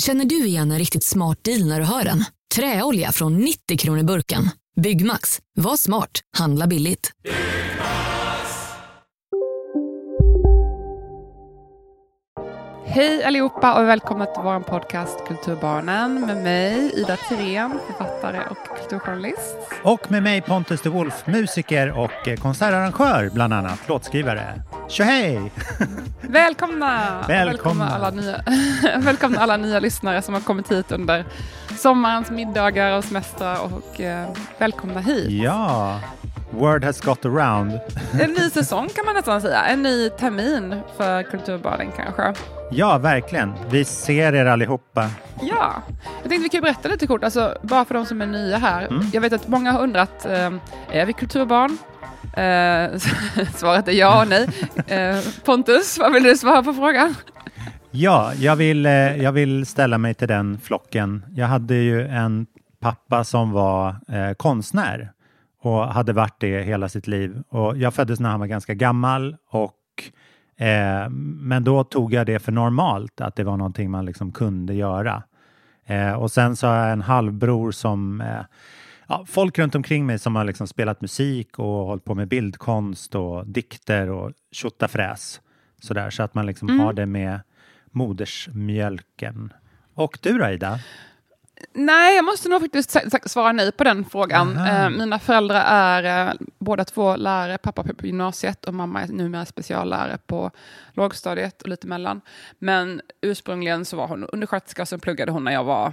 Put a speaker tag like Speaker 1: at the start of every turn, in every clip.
Speaker 1: Känner du igen en riktigt smart deal när du hör den? Träolja från 90 kronor burken. Byggmax. Var smart. Handla billigt.
Speaker 2: Hej allihopa och välkomna till vår podcast Kulturbarnen med mig Ida Tirén, författare och kulturjournalist.
Speaker 3: Och med mig Pontus de Wolf, musiker och konsertarrangör, bland annat låtskrivare. Tjohej!
Speaker 2: Välkomna!
Speaker 3: Välkomna.
Speaker 2: alla, nya, välkomna alla nya lyssnare som har kommit hit under sommarens middagar och semestrar och eh, välkomna hit.
Speaker 3: Ja, word has got around.
Speaker 2: En ny säsong kan man nästan säga, en ny termin för Kulturbarnen kanske.
Speaker 3: Ja, verkligen. Vi ser er allihopa.
Speaker 2: Ja, jag tänkte vi kan berätta lite kort, alltså, bara för de som är nya här.
Speaker 3: Mm.
Speaker 2: Jag vet att många har undrat, eh, är vi kulturbarn? Eh, svaret är ja och nej. Eh, Pontus, vad vill du svara på frågan?
Speaker 3: Ja, jag vill, eh, jag vill ställa mig till den flocken. Jag hade ju en pappa som var konstnär och hade varit det hela sitt liv. Och jag föddes när han var ganska gammal och eh, men då tog jag det för normalt, att det var någonting man liksom kunde göra. Eh, och sen så har jag en halvbror som eh, ja, folk runt omkring mig som har liksom spelat musik och hållit på med bildkonst och dikter och tjottafräs. Sådär, så att man liksom
Speaker 2: Mm.
Speaker 3: har det med modersmjölken. Och du då Ida?
Speaker 2: Nej, jag måste nog faktiskt svara nej på den frågan. Eh, mina föräldrar är eh, båda två lärare, pappa på gymnasiet och mamma är numera speciallärare på lågstadiet och lite mellan. Men ursprungligen så var hon undersköterska, så pluggade hon när jag var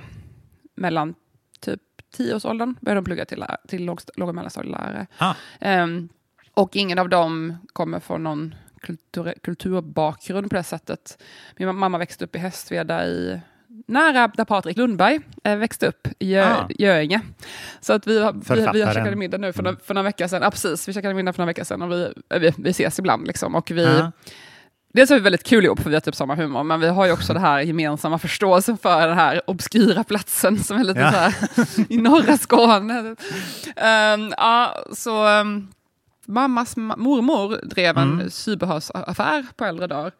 Speaker 2: mellan typ 10-årsåldern. Började hon plugga till, till lågst- låg och mellanstadielärare.
Speaker 3: Ah,
Speaker 2: Ehm, och ingen av dem kommer från någon kultur, kulturbakgrund på det sättet. Min mamma växte upp i Hästveda i nära där Patrik Lundberg eh, växte upp, i Gö,
Speaker 3: Ah.
Speaker 2: Göinge. Så att vi, har- vi, vi har käkat middag nu för, några- för några veckor sedan. Ja, precis. Vi käkade middag för några veckor sedan och vi, eh, vi, vi ses ibland. Liksom. Och vi,
Speaker 3: Ja.
Speaker 2: Dels är vi väldigt kul ihop för vi har typ samma humor, men vi har ju också det här gemensamma förståelsen för den här obskyra platsen som är lite
Speaker 3: Ja.
Speaker 2: så här i norra Skåne. Ehm, ja, så ehm, mammas ma- mormor drev en
Speaker 3: Mm.
Speaker 2: sybehörsaffär på äldre dagar.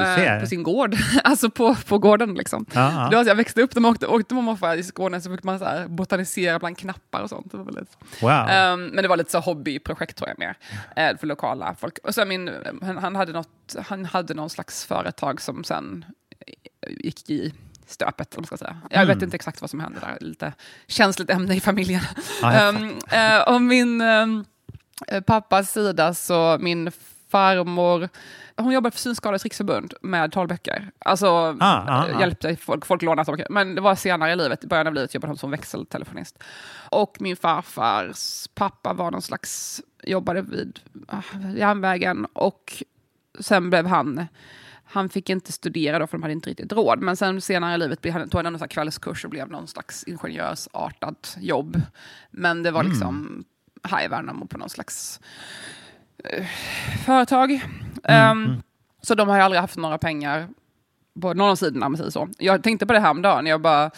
Speaker 2: Eh, på sin gård, alltså på, på gården liksom. Var så jag växte upp, de åkte, åkte mamma och farfar i Skåne så fick man så här botanisera bland knappar och sånt. Det var väldigt,
Speaker 3: Wow.
Speaker 2: Ehm, men det var lite så hobbyprojekt tror jag mer, eh, för lokala folk. Och sen min, han, hade något, han hade någon slags företag som sen gick i stöpet, om ska säga. Jag
Speaker 3: Mm.
Speaker 2: vet inte exakt vad som hände där, lite känsligt ämne i familjen.
Speaker 3: Jag
Speaker 2: Ehm, eh, och min ehm, eh, pappas sida, så min farmor, hon jobbade för Synskadades riksförbund med talböcker. Alltså
Speaker 3: Ah, ah,
Speaker 2: eh,
Speaker 3: ah.
Speaker 2: hjälpte folk, folk låna talböcker. Men det var senare i livet, i början av livet jobbade hon som växeltelefonist. Och min farfars pappa var någon slags, jobbade vid ah, järnvägen och sen blev han han fick inte studera då för de hade inte riktigt råd. Men sen senare i livet blev han, tog han en kvällskurs och blev någon slags ingenjörsartat jobb. Men det var liksom här i Värnamo på någon slags eh, företag. Ehm, Så de har ju aldrig haft några pengar på någon av sidorna, om man säger så. Jag tänkte på det här om dagen. Jag bara,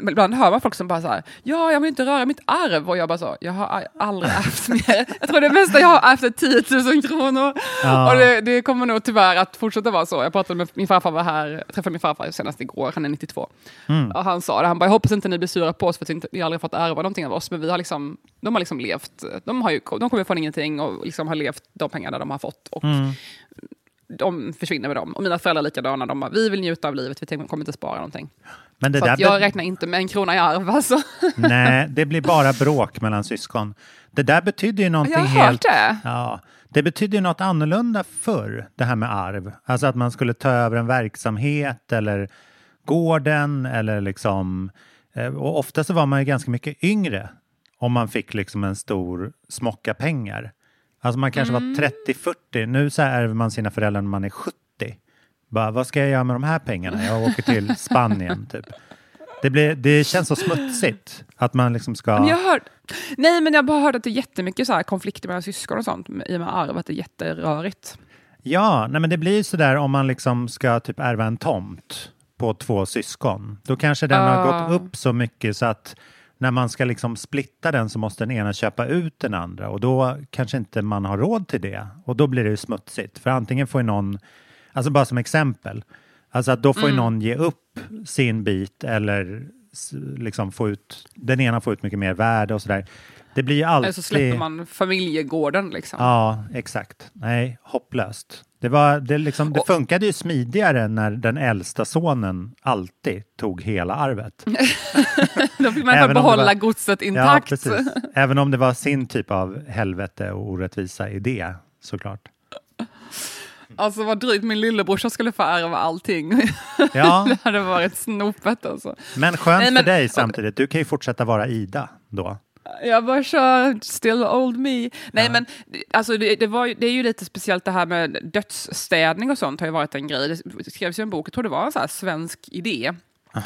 Speaker 2: men ibland hör man folk som bara så här, ja, jag vill inte röra mitt arv. Och jag bara så, jag har aldrig haft mer. Jag tror det mesta jag har haft är 10 000 kronor.
Speaker 3: Ja.
Speaker 2: Och det, det kommer nog tyvärr att fortsätta vara så. Jag pratade med min farfar, var här, jag träffade min farfar senast igår, han är 92.
Speaker 3: Mm.
Speaker 2: Och han sa det, han bara, jag hoppas inte ni blir sura på oss för att inte, ni aldrig fått ärva någonting av oss. Men vi har liksom, de har liksom levt, de, har ju, de kommer från ingenting och liksom har levt de pengarna de har fått. Och
Speaker 3: Mm.
Speaker 2: De försvinner med dem. Och mina föräldrar likadana, de bara, vi vill njuta av livet, vi kommer inte spara någonting.
Speaker 3: Men det
Speaker 2: Så
Speaker 3: där
Speaker 2: jag räknar inte med en krona i arv alltså.
Speaker 3: Nej, det blir bara bråk mellan syskon. Det där betyder ju någonting
Speaker 2: Jag har hört
Speaker 3: helt...
Speaker 2: det.
Speaker 3: Ja, det betyder ju något annorlunda förr, det här med arv. Alltså att man skulle ta över en verksamhet eller gården eller liksom... eh, Och ofta så var man ju ganska mycket yngre om man fick liksom en stor smocka pengar. Alltså man kanske
Speaker 2: Mm.
Speaker 3: var 30-40. Nu så ärver man sina föräldrar när man är 70. Bara, vad ska jag göra med de här pengarna? Jag åker till Spanien typ. Det, blir, det känns så smutsigt att man liksom ska...
Speaker 2: Men jag har hört, nej, men jag har bara hört att det är jättemycket så här konflikter mellan syskon och sånt i och med arv, att det är jätterörigt.
Speaker 3: Ja, nej men det blir så där om man liksom ska typ ärva en tomt på två syskon. Då kanske den har
Speaker 2: Ah.
Speaker 3: gått upp så mycket så att när man ska liksom splitta den så måste den ena köpa ut den andra och då kanske inte man har råd till det. Och då blir det smutsigt. För antingen får ju någon, alltså bara som exempel, alltså att då får ju någon ge upp sin bit eller liksom få ut, den ena får ut mycket mer värde och sådär. Det blir ju alltid...
Speaker 2: Eller så släpper man familjegården liksom.
Speaker 3: Ja, exakt. Nej, hopplöst. Det, var, det, liksom, det funkade ju smidigare när den äldsta sonen alltid tog hela arvet.
Speaker 2: Då fick man
Speaker 3: Även det
Speaker 2: behålla
Speaker 3: var-
Speaker 2: godset
Speaker 3: Ja,
Speaker 2: intakt.
Speaker 3: precis. Även om det var sin typ av helvete och orättvisa idé, såklart.
Speaker 2: alltså vad drygt, min lillebrorsa skulle få ärva allting.
Speaker 3: Ja,
Speaker 2: det hade varit snopet alltså.
Speaker 3: men skönt
Speaker 2: Nej, men-
Speaker 3: för dig samtidigt. Du kan ju fortsätta vara Ida då.
Speaker 2: Jag bara kör still old me. Nej men alltså det, det, var, det är ju lite speciellt det här med dödsstädning och sånt har ju varit en grej. Det skrevs ju en bok, jag tror det var en så här svensk idé.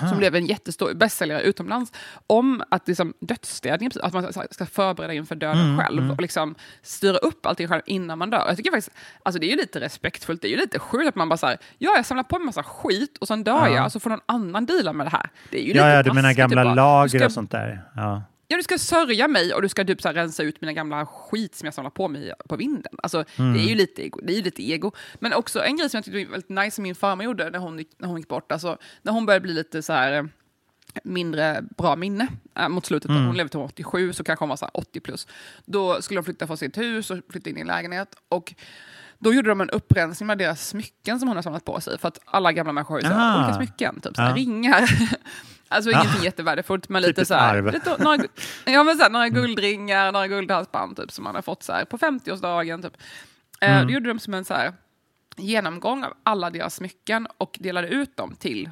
Speaker 2: Som blev en jättestor bästsäljare utomlands om att liksom dödsstädning, att man ska förbereda inför döden själv och liksom styra upp allting själv innan man dör. Jag tycker faktiskt, alltså det är ju lite respektfullt, det är ju lite sjukt att man bara säger ja jag samlar på mig massa skit och sen dör jag, så får någon annan deala med det här. Det är ju lite
Speaker 3: Ja, ja, du menar gamla
Speaker 2: typ
Speaker 3: lager och sånt där. Ja.
Speaker 2: Ja, du ska sörja mig och du ska typ så rensa ut mina gamla skit som jag samlar på mig på vinden. Alltså,
Speaker 3: Mm.
Speaker 2: det, är ju lite ego, det är ju lite ego. Men också en grej som jag tyckte var väldigt nice som min farmor gjorde när hon, när hon gick bort. Alltså, när hon började bli lite så här eh, mindre bra minne äh, mot slutet.
Speaker 3: Mm.
Speaker 2: Hon levde till 87, så kanske hon var så här 80 plus. Då skulle de flytta från sitt hus och flytta in i en lägenhet. Och då gjorde de en upprensning med deras smycken som hon har samlat på sig. För att alla gamla människor har ju olika smycken, typ så här,
Speaker 3: Ja.
Speaker 2: ringar. alltså ingenting jättevärdefullt, men lite
Speaker 3: Typiskt
Speaker 2: så här, lite, några, ja, men så här, några guldringar, några guldhalsband typ, som man har fått så här, på 50-årsdagen. Typ. Eh,
Speaker 3: Mm.
Speaker 2: Då gjorde de som en så här, genomgång av alla deras smycken och delade ut dem till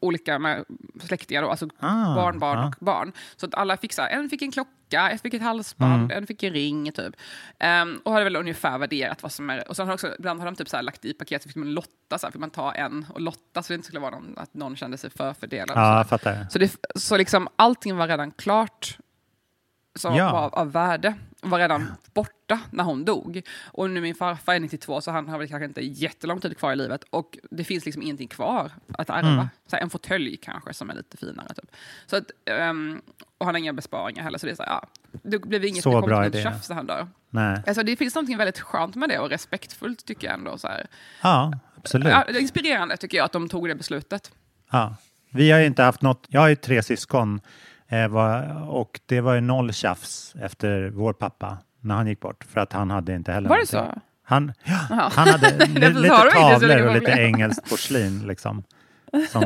Speaker 2: olika släktingar, då, alltså
Speaker 3: Ah,
Speaker 2: barnbarn
Speaker 3: ja.
Speaker 2: och barn. Så att alla fick så här, en fick en klocka, en fick ett halsband,
Speaker 3: Mm.
Speaker 2: en fick en ring typ. Ehm, och hade väl ungefär värderat vad som är, och sen har också, ibland har de typ så här lagt i paket, så fick man lotta, så här, fick man ta en och lotta så det inte skulle vara någon, att någon kände sig förfördelad. så
Speaker 3: Ja, jag fattar.
Speaker 2: Så, det, så liksom allting var redan klart som
Speaker 3: Ja.
Speaker 2: var av värde var redan borta när hon dog. Och nu min farfar är 92 så han har väl kanske inte jättelång tid kvar i livet och det finns liksom ingenting kvar att ärva.
Speaker 3: Mm.
Speaker 2: Så här, en fåtölj kanske som är lite finare. Typ. Så att, ehm, och han har inga besparingar heller så det är så här, ja, det blev inget
Speaker 3: Så
Speaker 2: det
Speaker 3: bra
Speaker 2: något
Speaker 3: idé.
Speaker 2: tjafs när han dör.
Speaker 3: Nej.
Speaker 2: Alltså, det finns något väldigt skönt med det och respektfullt tycker jag ändå. Så här.
Speaker 3: Ja, absolut.
Speaker 2: Ja, det inspirerande tycker jag att de tog det beslutet.
Speaker 3: Ja. Vi har ju inte haft något, jag har ju tre syskon eh, och det var ju noll tjafs efter vår pappa när han gick bort för att han hade inte heller
Speaker 2: Var det
Speaker 3: någonting.
Speaker 2: så?
Speaker 3: Han, ja, han hade lite
Speaker 2: så
Speaker 3: tavlor och lite engelskt porslin liksom. Som,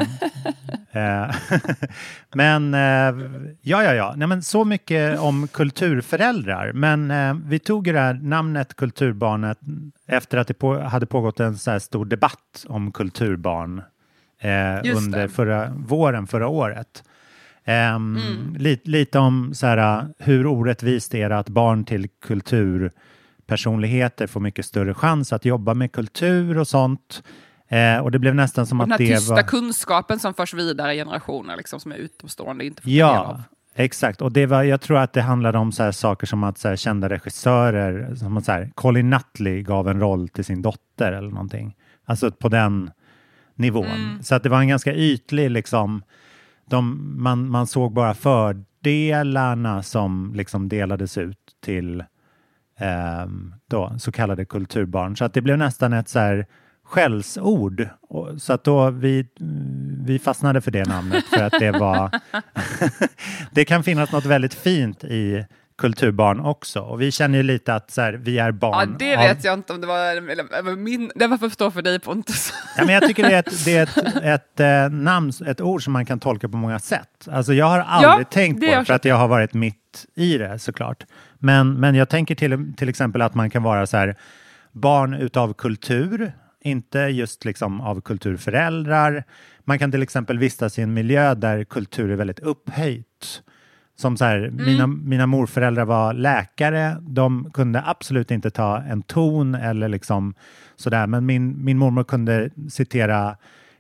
Speaker 3: eh, men eh, ja, ja, ja. Nej, men så mycket om kulturföräldrar. Men eh, vi tog ju det här namnet Kulturbarnet efter att det på, hade pågått en så här stor debatt om kulturbarn under
Speaker 2: det.
Speaker 3: förra, våren förra året. Ehm,
Speaker 2: Mm.
Speaker 3: li, lite om så här, hur orättvist det är att barn till kulturpersonligheter får mycket större chans att jobba med kultur och sånt. Eh, och det blev nästan som
Speaker 2: Och den
Speaker 3: att
Speaker 2: här
Speaker 3: det
Speaker 2: tysta
Speaker 3: var...
Speaker 2: kunskapen som förs vidare i generationer, liksom, som är utomstående inte får ta del av.
Speaker 3: Ja, exakt. Och det var, jag tror att det handlade om så här saker som att så här, kända regissörer, som att så här, Colin Nutley gav en roll till sin dotter eller någonting. Alltså på den nivån.
Speaker 2: Mm.
Speaker 3: Så att det var en ganska ytlig, liksom, de, man, man såg bara fördelarna som liksom delades ut till ehm, då, så kallade kulturbarn. Så att det blev nästan ett så här skällsord. Så att då vi, vi fastnade för det namnet för att det var det kan finnas något väldigt fint i kulturbarn också. Och vi känner ju lite att så här, vi är
Speaker 2: Ja,
Speaker 3: barn.
Speaker 2: det
Speaker 3: av-
Speaker 2: vet jag inte om det var, min, det var för att stå för dig Pontus.
Speaker 3: Ja, men jag tycker det är ett, det är ett, ett eh, namn, ett ord som man kan tolka på många sätt. Alltså jag har aldrig tänkt
Speaker 2: det
Speaker 3: på det för att jag har varit mitt i det såklart. Men, men jag tänker till, till exempel att man kan vara så här barn utav kultur, inte just liksom av kulturföräldrar. Man kan till exempel vistas i en miljö där kultur är väldigt upphöjt. Som så här, mina, mina morföräldrar var läkare, de kunde absolut inte ta en ton eller liksom sådär, men min, min mormor kunde citera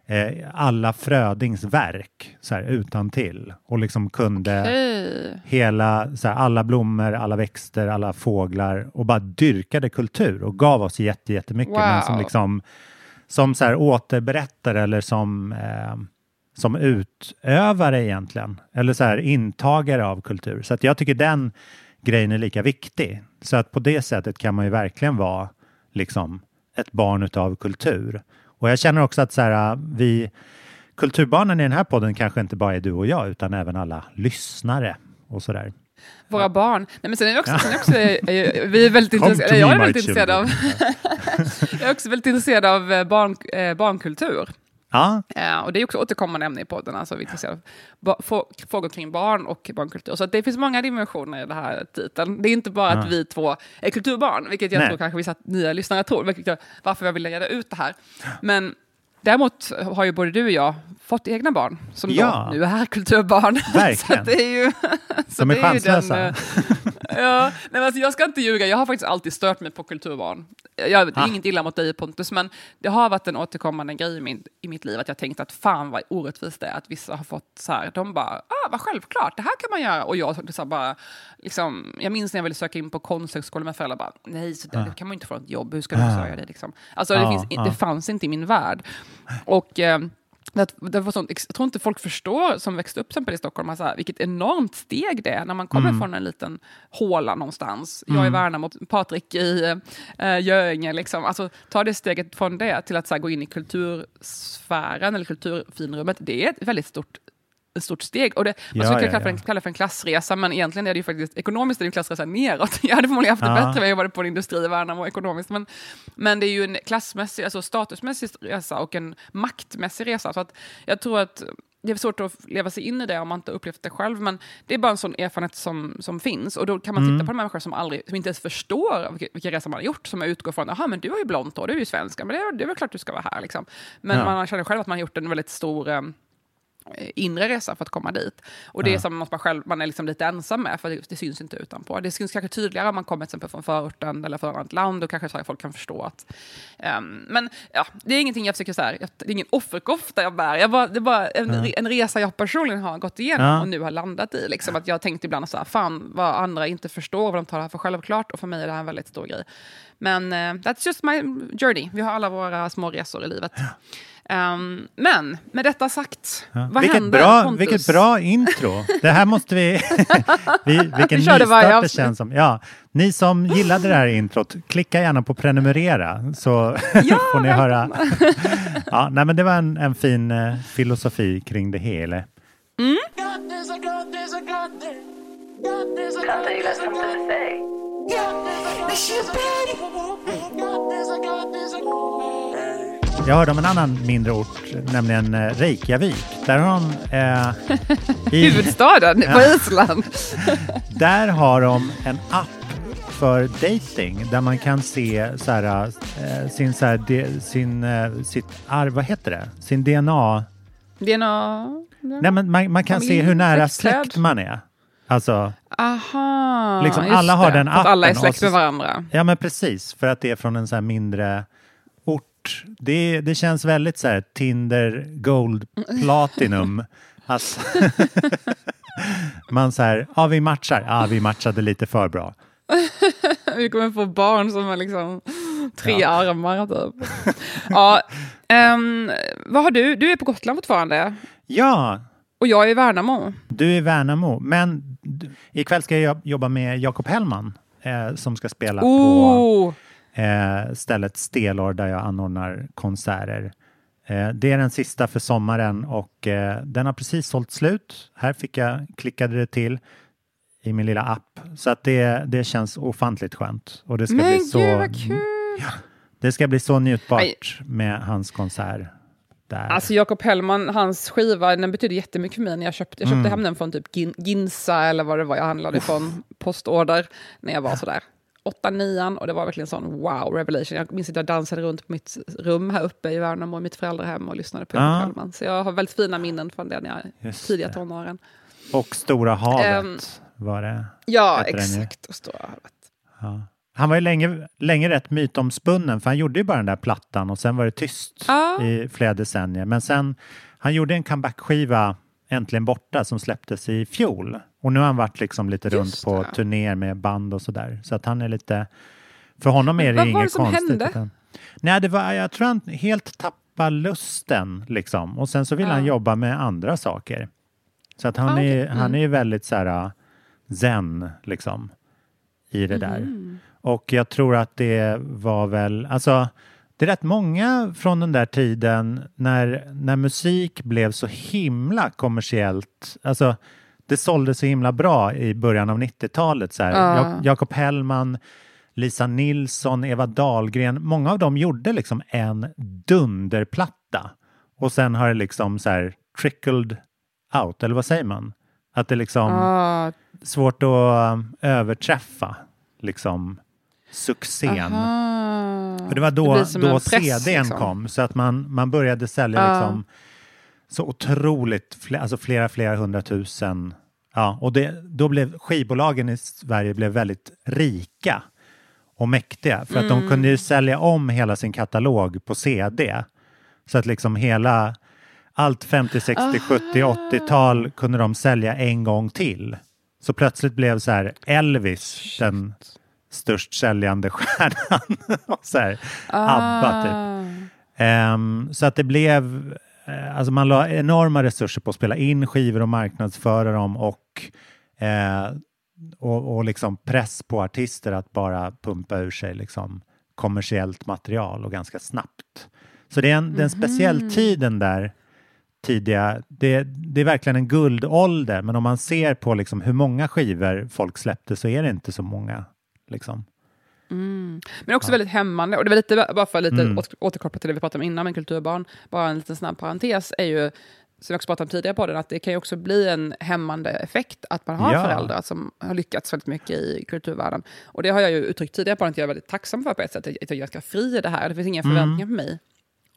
Speaker 3: eh, alla Frödings verk så här, utan till och liksom kunde
Speaker 2: Hej.
Speaker 3: hela, så här, alla blommor, alla växter, alla fåglar och bara dyrkade kultur och gav oss jätte, jättemycket.
Speaker 2: Wow.
Speaker 3: Men som, liksom, som så här, återberättare eller som, eh, som utövare egentligen. Eller så här, intagare av kultur. Så att jag tycker den grejen är lika viktig. Så att på det sättet kan man ju verkligen vara liksom ett barn utav kultur. Och jag känner också att så här, vi kulturbarnen i den här podden kanske inte bara är du och jag utan även alla lyssnare och så där.
Speaker 2: Våra barn. Nej, men sen är också, sen är också eh, vi är väldigt intresserade, jag är väldigt intresserad av, jag är också väldigt intresserad av eh, barn, eh, barnkultur.
Speaker 3: Ja,
Speaker 2: Eh, och det är också återkommande ämne i podden, alltså vi är intresserade få- frågor kring barn och barnkultur. Så att det finns många dimensioner i den här titeln. Det är inte bara att vi två är kulturbarn, vilket jag
Speaker 3: Nej.
Speaker 2: tror kanske vissa nya lyssnare tror, vilket jag, varför jag ville reda ut det här. Men däremot har ju både du och jag fått egna barn, som
Speaker 3: Ja.
Speaker 2: nu är kulturbarn. så
Speaker 3: Verkligen.
Speaker 2: att det är ju, så
Speaker 3: De är
Speaker 2: ju
Speaker 3: chanslösa.
Speaker 2: eh, ja, nej, alltså, jag ska inte ljuga, jag har faktiskt alltid stört mig på kulturbarn. Jag, det är
Speaker 3: Ah.
Speaker 2: inget illa mot dig Pontus, men det har varit en återkommande grej i, min, i mitt liv att jag tänkt att fan vad orättvist det är att vissa har fått så här, de bara, ah, vad självklart, det här kan man göra. Och jag, så här, bara, liksom, jag minns när jag ville söka in på konsthögskolan med föräldrar bara, nej, så där, det kan man inte få ett jobb, hur ska du
Speaker 3: Ah.
Speaker 2: göra det? Liksom. Alltså, det,
Speaker 3: Ah,
Speaker 2: finns,
Speaker 3: ah.
Speaker 2: det fanns inte i min värld. Och... Eh, det, det var sånt, jag tror inte folk förstår som växte upp exempel i Stockholm, alltså, vilket enormt steg det är när man kommer från en liten håla någonstans. Jag i Värnamo, Patrik i uh, Göinge. Liksom. Alltså, ta det steget från det till att så här, gå in i kultursfären eller kulturfinrummet. Det är ett väldigt stort ett stort steg. Och det, man
Speaker 3: Ja,
Speaker 2: skulle
Speaker 3: ja,
Speaker 2: kalla, för en,
Speaker 3: ja.
Speaker 2: kalla för en klassresa, men egentligen är det ju faktiskt ekonomiskt är det en klassresa neråt. Jag hade förmodligen haft det bättre om jag jobbade på en industri i Värnamo ekonomiskt. Men, men det är ju en klassmässig, alltså statusmässig resa och en maktmässig resa. Så att jag tror att det är svårt att leva sig in i det om man inte upplevt det själv, men det är bara en sån erfarenhet som, som finns. Och då kan man
Speaker 3: Mm.
Speaker 2: titta på de människor som, aldrig, som inte ens förstår vilka, vilka resor man har gjort, som utgår från, jaha, men du har ju blont hår, du är ju svenska, men det är, det är väl klart du ska vara här. Liksom. Men
Speaker 3: Ja.
Speaker 2: man känner själv att man har gjort en väldigt stor eh, inre resa för att komma dit. Och det är som något man själv man är liksom lite ensam med, för det, det syns inte utanpå. Det syns kanske tydligare om man kommer till exempel från förorten eller från annat land, och kanske så folk kan förstå att... ehm, men ja, det är ingenting jag försöker så här, det är ingen offerkofta jag bär, jag bara, det är bara en, re- en resa jag personligen har gått igenom
Speaker 3: Ja.
Speaker 2: och nu har landat i. Liksom, att jag har tänkt ibland så här, fan vad andra inte förstår, vad de tar det här för självklart, och för mig är det här en väldigt stor grej. Men eh, that's just my journey. Vi har alla våra små resor i livet. Ehm, men med detta sagt,
Speaker 3: Ja.
Speaker 2: vad
Speaker 3: vilket,
Speaker 2: händer
Speaker 3: bra,
Speaker 2: Pontus?
Speaker 3: vilket bra intro! Det här måste vi... vi vilken
Speaker 2: Vi
Speaker 3: nystart det känns som. Ja, ni som gillade det här introt, klicka gärna på prenumerera så får ni höra. ja, nej, men det var en, en fin eh, filosofi kring det hela.
Speaker 4: Something
Speaker 3: Jag hörde om en annan mindre ort, nämligen eh, Reykjavik. Där har de, eh, i,
Speaker 2: Huvudstaden på Island.
Speaker 3: där har de en app för dating där man kan se så här, eh, sin, så här, de, sin, eh, sitt arv, vad heter det? Sin DNA.
Speaker 2: Nå...
Speaker 3: Nej, men man, man kan se hur nära släkt man är. Alltså,
Speaker 2: Aha,
Speaker 3: Liksom alla har
Speaker 2: det.
Speaker 3: den
Speaker 2: För att alla är
Speaker 3: appen
Speaker 2: släkt med varandra.
Speaker 3: ja men precis, för att det är från en så här mindre Det, det känns väldigt så här Tinder Gold Platinum. Alltså, man så här, ja vi matchar, ja vi matchade lite för bra.
Speaker 2: Vi kommer få barn som har liksom tre armar typ. ja, ehm, vad har du? Du är på Gotland fortfarande.
Speaker 3: Ja,
Speaker 2: Och jag är i Värnamo.
Speaker 3: du är i Värnamo, men ikväll ska jag jobba med Jakob Hellman eh, som ska spela på
Speaker 2: Oh,
Speaker 3: eh, stället Stelor där jag anordnar konserter. Eh, det är den sista för sommaren och eh, den har precis sålt slut. Här fick jag, klickade det till i min lilla app. Så att det, det känns ofantligt skönt. Och det ska
Speaker 2: men
Speaker 3: bli
Speaker 2: gud
Speaker 3: så,
Speaker 2: vad kul!
Speaker 3: det ska bli så njutbart
Speaker 2: Aj.
Speaker 3: med hans konsert där.
Speaker 2: Alltså Jakob Hellman, hans skiva, den betyder jättemycket för mig. När jag köpte, jag
Speaker 3: Mm.
Speaker 2: köpte hem den från typ Gin, Ginsa eller vad det var jag handlade från postorder när jag var sådär 8 9 och det var verkligen sån wow revelation. Jag minns att jag dansade runt på mitt rum här uppe i Värnamo i mitt föräldrahem och lyssnade på Jakob
Speaker 3: Ja.
Speaker 2: Hellman. Så jag har väldigt fina minnen från den jag
Speaker 3: Just
Speaker 2: tidiga tonåren.
Speaker 3: och Stora havet
Speaker 2: Ehm,
Speaker 3: var det.
Speaker 2: Ja, exakt. Och Stora havet.
Speaker 3: Ja. han var ju länge, länge rätt mytomspunnen för han gjorde ju bara den där plattan och sen var det tyst
Speaker 2: Ja.
Speaker 3: i flera decennier. Men sen, han gjorde en comeback-skiva Äntligen borta som släpptes i fjol. Och nu har han varit liksom lite runt på
Speaker 2: det.
Speaker 3: turnéer med band och sådär. Så att han är lite... För honom är det
Speaker 2: vad var
Speaker 3: inget
Speaker 2: det som
Speaker 3: konstigt.
Speaker 2: hände?
Speaker 3: utan- Nej, det var, jag tror han helt tappade lusten liksom. Och sen så vill
Speaker 2: Ja.
Speaker 3: han jobba med andra saker. Så att han,
Speaker 2: Ah,
Speaker 3: är, han är ju väldigt så här uh, zen liksom i det där.
Speaker 2: Mhm.
Speaker 3: Och jag tror att det var väl, alltså det är rätt många från den där tiden när, när musik blev så himla kommersiellt, alltså det sålde så himla bra i början av 90-talet. Så här. Jak- Jakob Hellman, Lisa Nilsson, Eva Dahlgren, många av dem gjorde liksom en dunderplatta. Och sen har det liksom så här trickled out, eller vad säger man? Att det liksom
Speaker 2: Ah,
Speaker 3: svårt att um, överträffa liksom succén.
Speaker 2: aha.
Speaker 3: För det var
Speaker 2: Det
Speaker 3: då,
Speaker 2: som
Speaker 3: då
Speaker 2: press,
Speaker 3: CDn
Speaker 2: liksom.
Speaker 3: kom så att man, man började sälja
Speaker 2: Ja.
Speaker 3: liksom så otroligt, alltså flera, flera hundratusen. Ja, och det, då blev skivbolagen i Sverige blev väldigt rika och mäktiga för att de
Speaker 2: Mm.
Speaker 3: kunde ju sälja om hela sin katalog på CD. Så att liksom hela allt 50, 60, 70, 80-tal kunde de sälja en gång till. Så plötsligt blev så här Elvis den störst säljande stjärnan. Och så här, ABBA typ.
Speaker 2: Ah.
Speaker 3: Ehm, så att det blev, alltså man la enorma resurser på att spela in skivor och marknadsföra dem och, eh, och, och liksom press på artister att bara pumpa ur sig liksom kommersiellt material och ganska snabbt. Så det är en, det är en speciell tid den där tidiga, det, det är verkligen en guldålder men om man ser på liksom hur många skivor folk släppte så är det inte så många. Liksom.
Speaker 2: Men också väldigt hämmande. Och det var lite, bara för lite
Speaker 3: Mm.
Speaker 2: åter- återkoppla till det vi pratade om innan med kulturbarn, bara en liten snabb parentes, är ju, som jag också pratade om tidigare på den, att det kan ju också bli en hämmande effekt att man har
Speaker 3: Ja.
Speaker 2: föräldrar som har lyckats väldigt mycket i kulturvärlden. Och det har jag ju uttryckt tidigare på att jag är väldigt tacksam för på ett sätt, att jag är ganska fri i det här. Det finns inga
Speaker 3: Mm.
Speaker 2: förväntningar på mig.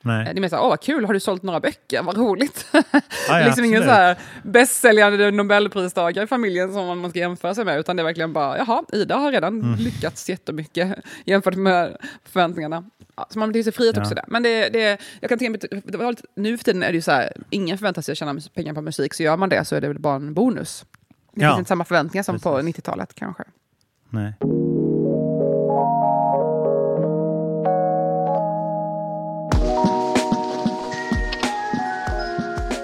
Speaker 3: Nej.
Speaker 2: Det är mer såhär, åh vad kul, har du sålt några böcker? Vad roligt. Det
Speaker 3: ja,
Speaker 2: liksom ingen
Speaker 3: absolut.
Speaker 2: så här bästsäljande nobelpristagare i familjen som man ska jämföra sig med, utan det är verkligen bara, jaha, Ida har redan
Speaker 3: Mm.
Speaker 2: lyckats jättemycket jämfört med förväntningarna. Ja, så man blir sig frihet
Speaker 3: Ja.
Speaker 2: också där. Men det, det, jag kan tänka mig, det lite, nu för tiden är det ju så här, ingen förväntar sig att tjäna pengar på musik, så gör man det så är det väl bara en bonus. Det
Speaker 3: Ja.
Speaker 2: finns inte samma förväntningar som på
Speaker 3: Precis.
Speaker 2: 90-talet kanske.
Speaker 3: Nej.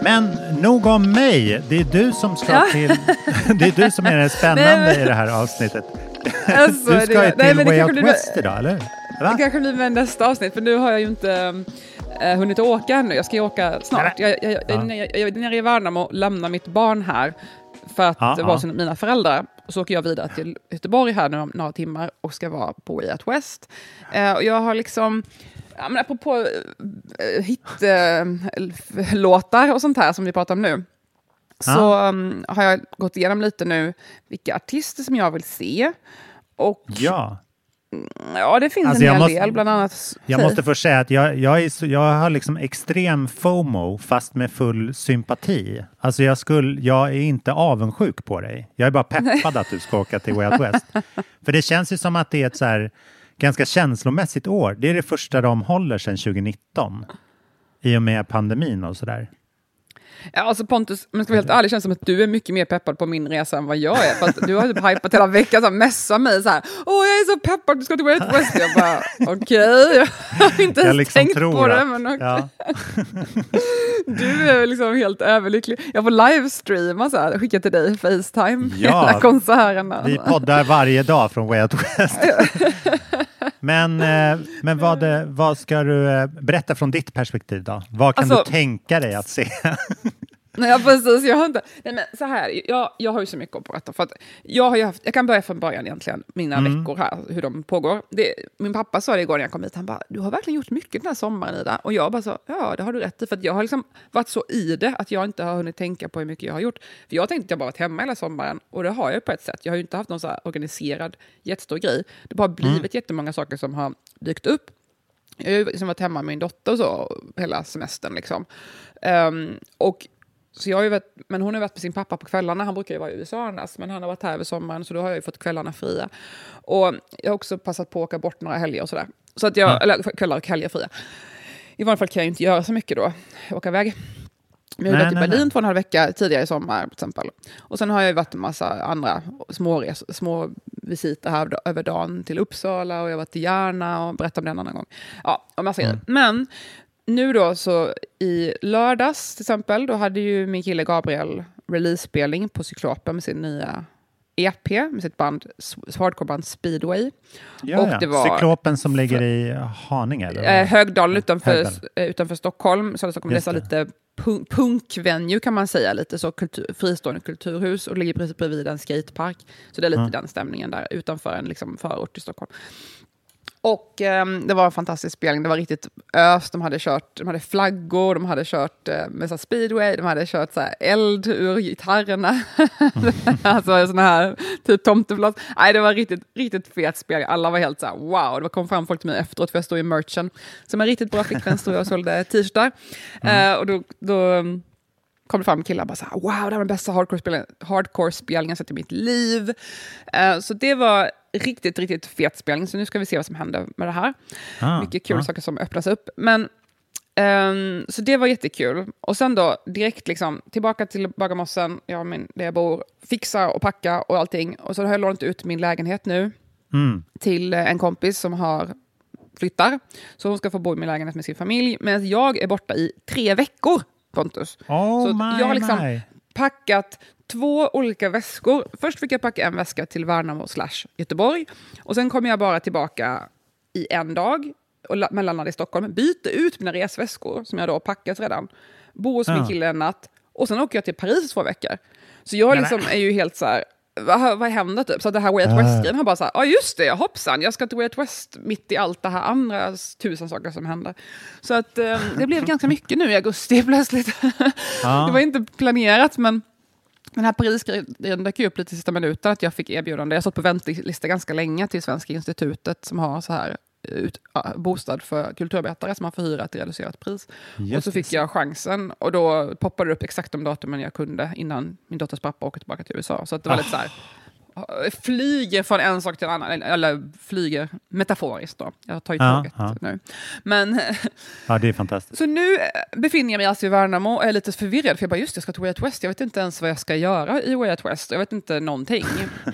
Speaker 3: Men nog om mig. Det är du som ska
Speaker 2: Ja.
Speaker 3: till... Det är du som är det spännande
Speaker 2: men-
Speaker 3: i det här avsnittet.
Speaker 2: Alltså,
Speaker 3: du ska
Speaker 2: det-
Speaker 3: ju till
Speaker 2: nej,
Speaker 3: Way Out
Speaker 2: blir-
Speaker 3: West idag, eller hur? Va?
Speaker 2: Det kanske blir med nästa avsnitt, för nu har jag ju inte äh, hunnit åka ännu. Jag ska ju åka snart. Jag, jag, jag,
Speaker 3: Ja.
Speaker 2: jag, jag, är nere i Värnamo och lämnar mitt barn här för att
Speaker 3: Ja,
Speaker 2: vara
Speaker 3: ja.
Speaker 2: mina föräldrar. Och så åker jag vidare till Göteborg här nu om några timmar och ska vara på Way Out West. Eh, och jag har liksom, ja, men apropå uh, hitlåtar och sånt här som vi pratar om nu, så um, har jag gått igenom lite nu vilka artister som jag vill se. Och
Speaker 3: Ja.
Speaker 2: ja, det finns
Speaker 3: Alltså,
Speaker 2: en hel
Speaker 3: måste-
Speaker 2: del, bland annat...
Speaker 3: Jag måste först säga att jag, jag, är så, jag har liksom extrem FOMO fast med full sympati. Alltså jag, skulle, jag är inte avundsjuk på dig. Jag är bara peppad att du ska åka till Way Out West. För det känns ju som att det är ett så här ganska känslomässigt år. Det är det första de håller sedan 2019. I och med pandemin och sådär.
Speaker 2: Ja, alltså Pontus, om jag ska vara helt ärlig, känns som att du är mycket mer peppad på min resa än vad jag är. För att du har typ hypat hela veckan, så här, messat mig så här. Åh, jag är så peppad, du ska till Way West. Jag bara, okej, jag har inte ens
Speaker 3: liksom
Speaker 2: tänkt på det.
Speaker 3: att-
Speaker 2: Men okej.
Speaker 3: ja.
Speaker 2: Du är liksom helt överlycklig. Jag får livestreama så här, skicka till dig, Facetime,
Speaker 3: Ja,
Speaker 2: hela konserterna.
Speaker 3: Vi poddar varje dag från Way West. Men eh, men vad, eh, vad ska du eh, berätta från ditt perspektiv då? Vad kan
Speaker 2: Alltså-
Speaker 3: du tänka dig att se?
Speaker 2: Nej, ja, precis. Jag har inte... Nej, men så här, jag, jag har ju så mycket att berätta. För att jag, har haft, jag kan börja från början egentligen, mina
Speaker 3: Mm.
Speaker 2: veckor här, hur de pågår. Det, min pappa sa det igår när jag kom hit, han bara, du har verkligen gjort mycket den här sommaren Ida. Och jag bara så, ja det har du rätt i. För jag har liksom varit så i det att jag inte har hunnit tänka på hur mycket jag har gjort. För jag tänkte att jag bara varit hemma hela sommaren, och det har jag på ett sätt. Jag har ju inte haft någon så här organiserad jättestor grej. Det har blivit
Speaker 3: Mm.
Speaker 2: jättemånga saker som har dykt upp. Jag har liksom varit hemma med min dotter så hela semestern. Liksom. Ehm, och Så jag har varit, men hon har varit med sin pappa på kvällarna. Han brukar ju vara i USA annars, men han har varit här över sommaren så då har jag ju fått kvällarna fria. Och jag har också passat på att åka bort några helger och sådär. Så att jag,
Speaker 3: Ja.
Speaker 2: eller kvällar och helger fria. I vanliga fall kan jag ju inte göra så mycket då, åka iväg. Men jag har varit i Berlin
Speaker 3: nej.
Speaker 2: två och en halv vecka tidigare i sommar till exempel. Och sen har jag ju varit en massa andra små, res, små visiter här över dagen till Uppsala och jag har varit i Järna och berättat om det en annan gång. Ja, och massa grejer. Men nu då så i lördags till exempel, då hade ju min kille Gabriel release-spelning på Cyklopen med sin nya EP, med sitt band, hardcore-band Speedway.
Speaker 3: Ja,
Speaker 2: Och det var-
Speaker 3: Cyklopen som ligger i Haninge? Eller?
Speaker 2: Eh, Högdalen utanför,
Speaker 3: Högdalen.
Speaker 2: eh, utanför Stockholm. Så Stockholm det är lite punk- punkvenue kan man säga. Lite så kultur, fristående kulturhus och ligger precis bredvid en skatepark. Så det är lite
Speaker 3: Ja.
Speaker 2: den stämningen där utanför en liksom, förort i Stockholm. Och ehm, det var en fantastisk spelning. Det var riktigt ös. De hade kört, de hade flaggor, de hade kört eh, med så speedway, de hade kört så eld ur gitarrerna. alltså såna här typ tomtebloss. Nej, det var riktigt, riktigt fet spelning. Alla var helt så här wow. Det kom fram folk till mig efteråt för jag stod i merchen. Som en riktigt bra flickvän stod jag och sålde t-shirtar. Eh, och då, då um, kom det fram killar och bara så här, wow, det här var den bästa hardcore-spelningen hardcore spelningen jag sett i mitt liv. Eh, så det var riktigt, riktigt fet spelning. Så nu ska vi se vad som händer med det här.
Speaker 3: Ah,
Speaker 2: Mycket kul
Speaker 3: ah.
Speaker 2: saker som öppnas upp. Men, ehm, så det var jättekul. Och sen då direkt liksom, tillbaka till Bagarmossen, och min, där jag bor, fixa och packa och allting. Och så har jag lånat ut min lägenhet nu
Speaker 3: Mm.
Speaker 2: till eh, en kompis som har flyttar. Så hon ska få bo i min lägenhet med sin familj. Medan jag är borta i tre veckor, Pontus.
Speaker 3: Oh
Speaker 2: Så
Speaker 3: my,
Speaker 2: jag har liksom-
Speaker 3: my.
Speaker 2: packat två olika väskor. Först fick jag packa en väska till Värnamo slash Göteborg. Och sen kommer jag bara tillbaka i en dag och la- mellanlandade i Stockholm. Byter ut mina resväskor som jag då har packat redan. Bor hos min
Speaker 3: Ja.
Speaker 2: kille en natt. Och sen åker jag till Paris två veckor. Så jag liksom är ju helt så här... Vad, vad händer typ? Så det här Way Out
Speaker 3: Ah.
Speaker 2: West-grejen har bara så här, ja just det, hoppsan, jag ska till Way Out West mitt i allt det här andra tusen saker som händer. Så att eh, det blev ganska mycket nu i augusti plötsligt.
Speaker 3: Ja.
Speaker 2: Det var inte planerat, men den här Parisgrejen dök upp lite i sista minuten, att jag fick erbjudande. Jag har stått på väntelista ganska länge till Svenska institutet som har så här ut, ja, bostad för kulturarbetare som man får hyra till reducerat pris.
Speaker 3: Just
Speaker 2: och så fick jag chansen och då poppade det upp exakt de datumen jag kunde innan min dotters pappa åker tillbaka till USA. Så det var lite så här, flyger från en sak till en annan, eller, eller flyger metaforiskt då. Jag tar ju
Speaker 3: Ja,
Speaker 2: tåget
Speaker 3: ja.
Speaker 2: nu. Men
Speaker 3: Ja, det är fantastiskt.
Speaker 2: så nu eh, befinner jag mig alltså i Värnamo och är lite förvirrad, för jag bara just jag ska till Way Out West, jag vet inte ens vad jag ska göra i Way Out West, jag vet inte någonting.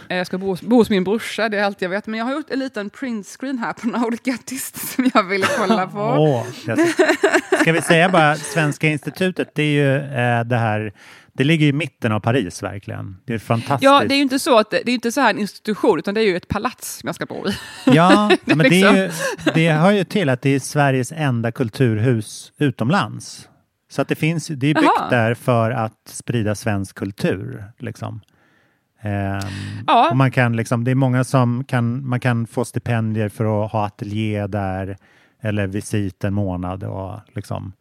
Speaker 2: Eh, jag ska bo, hos- bo hos min brorsa, det är allt jag vet, men jag har gjort en liten printscreen här på några olika artister som jag ville kolla på.
Speaker 3: Ser. Ska vi säga bara, Svenska institutet, det är ju eh, det här, det ligger i mitten av Paris verkligen. Det är fantastiskt.
Speaker 2: Ja, det är ju inte så att det, det är inte så här en institution, utan det är ju ett palats jag ska bo i.
Speaker 3: Ja, men det,
Speaker 2: liksom-
Speaker 3: är ju, det hör ju till att det är Sveriges enda kulturhus utomlands. Så att det finns, det är byggt
Speaker 2: Jaha.
Speaker 3: där för att sprida svensk kultur. Liksom. Ehm,
Speaker 2: Ja.
Speaker 3: och man kan liksom, det är många som kan, man kan få stipendier för att ha ateljé där eller visit en månad och liksom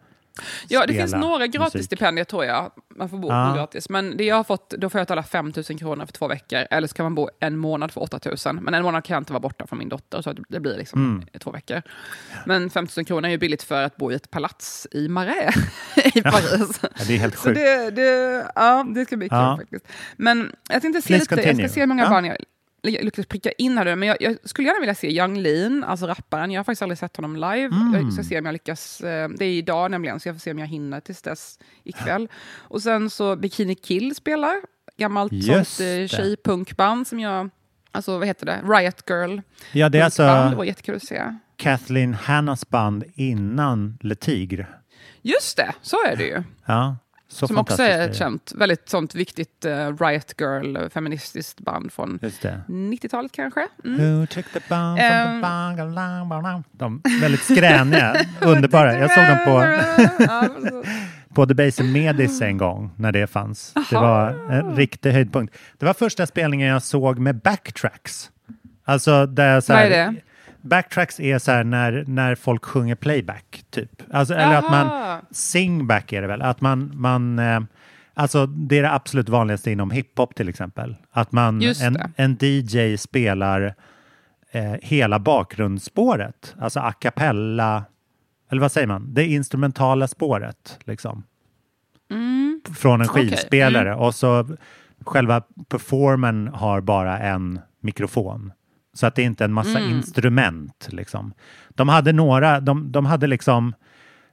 Speaker 2: Ja, det finns några gratisstipendier tror jag. Man får bo
Speaker 3: Ja.
Speaker 2: gratis. Men det jag har fått, då får jag betala 5 000 kronor för två veckor. Eller så kan man bo en månad för 8 000. Men en månad kan jag inte vara borta från min dotter. Så det blir liksom
Speaker 3: Mm.
Speaker 2: två veckor. Men 5 000 kronor är ju billigt för att bo i ett palats i Marais i Paris.
Speaker 3: Ja, det är helt sjukt.
Speaker 2: det, det, ja, det ska bli kul
Speaker 3: Ja.
Speaker 2: faktiskt. Men jag tänkte se
Speaker 3: Please
Speaker 2: lite, jag ska se hur många
Speaker 3: Ja.
Speaker 2: barn jag lyckas pricka in här nu, men jag, jag skulle gärna vilja se Young Lean, alltså rapparen. Jag har faktiskt aldrig sett honom live.
Speaker 3: Mm.
Speaker 2: Jag ska se om jag lyckas. eh, Det är idag nämligen, så jag får se om jag hinner tills dess ikväll. Och sen så Bikini Kill spelar, gammalt
Speaker 3: Just
Speaker 2: sånt eh, tjejpunkband som jag, alltså vad heter det, Riot Girl.
Speaker 3: Ja, det är
Speaker 2: punkband. det
Speaker 3: alltså
Speaker 2: var jättekul att se.
Speaker 3: Kathleen Hannas band innan Le Tigre.
Speaker 2: Just det, så är det ju.
Speaker 3: Ja, så
Speaker 2: som också är ett
Speaker 3: det.
Speaker 2: känt, väldigt sånt viktigt eh, Riot Girl, feministiskt band från
Speaker 3: Just det.
Speaker 2: 90-talet kanske. Mm.
Speaker 3: Bang, De väldigt skräniga, underbara. Jag såg dem på,
Speaker 2: så-
Speaker 3: på The Base Medis en gång när det fanns. Det
Speaker 2: Aha.
Speaker 3: var en riktig höjdpunkt. Det var första spelningen jag såg med backtracks. Alltså där så
Speaker 2: Vad
Speaker 3: här,
Speaker 2: är det?
Speaker 3: Backtracks är så här när, när folk sjunger playback, typ. Alltså, eller att man singback är det väl? Att man, man eh, alltså det är det absolut vanligaste inom hiphop till exempel. Att man, en, en DJ spelar eh, hela bakgrundsspåret, alltså a cappella, eller vad säger man? Det instrumentala spåret liksom.
Speaker 2: Mm.
Speaker 3: från en skivspelare och så själva performen har bara en mikrofon. Så att det är inte en massa instrument. Liksom. De hade några, de, de hade liksom